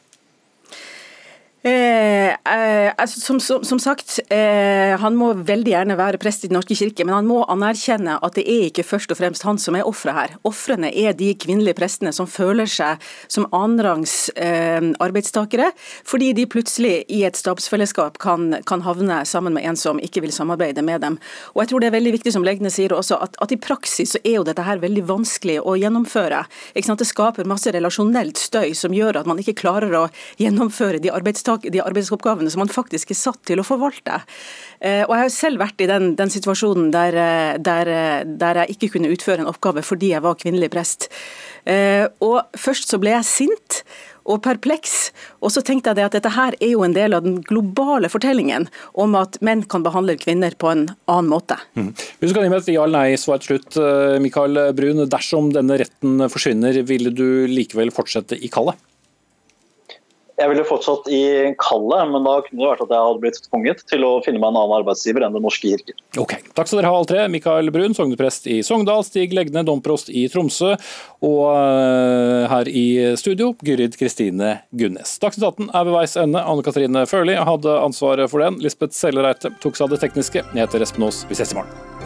Eh, eh, altså, som, som, som, sagt, eh, han må veldig gjerne være prest i Den norske kirke, men han må anerkjenne at det er ikke først og fremst han som er offeret her. Ofrene er de kvinnelige prestene som føler seg som annenrangs eh, arbeidstakere, fordi de plutselig i et stabsfellesskap kan, kan, havne sammen med en som ikke vil samarbeide med dem. Og jeg tror det er veldig viktig, som legene sier også, at, at i praksis så er jo dette her veldig vanskelig å gjennomføre. Det skaper masse relasjonelt støy som gjør at man ikke klarer å gjennomføre de arbeidstakerne tak de arbeidsoppgavene som man faktisk er satt til å forvalte. Eh, og Jeg har selv vært i den, den situasjonen der, eh, der, der, jeg ikke kunne utføre en oppgave fordi jeg var kvinnelig prest. Og Først så ble jeg sint og perpleks. Og så tenkte jeg at dette her er jo en del av den globale fortellingen om at menn kan behandle kvinner på en annen måte. Mm. Hvis du kan gi meg et ja eller nei-svar til slutt, Mikael Brun. Dersom denne retten forsvinner, ville du likevel fortsette i kallet? Jeg ville fortsatt i kallet, men da kunne det vært at jeg hadde blitt tvunget til å finne meg en annen arbeidsgiver enn Den norske kirke. Ok, Takk skal dere ha alle tre. Mikael Brun, sogneprest i Sogndal, Stig Legne, domprost i Tromsø, og uh, her i studio, Gyrid Kristine Gunnes. Dagsnytt 18 er ved veis ende. Anne Katrine Førli hadde ansvaret for den. Lisbeth Sellereite tok seg av det tekniske. Jeg heter Espen Aas. Vi ses i morgen.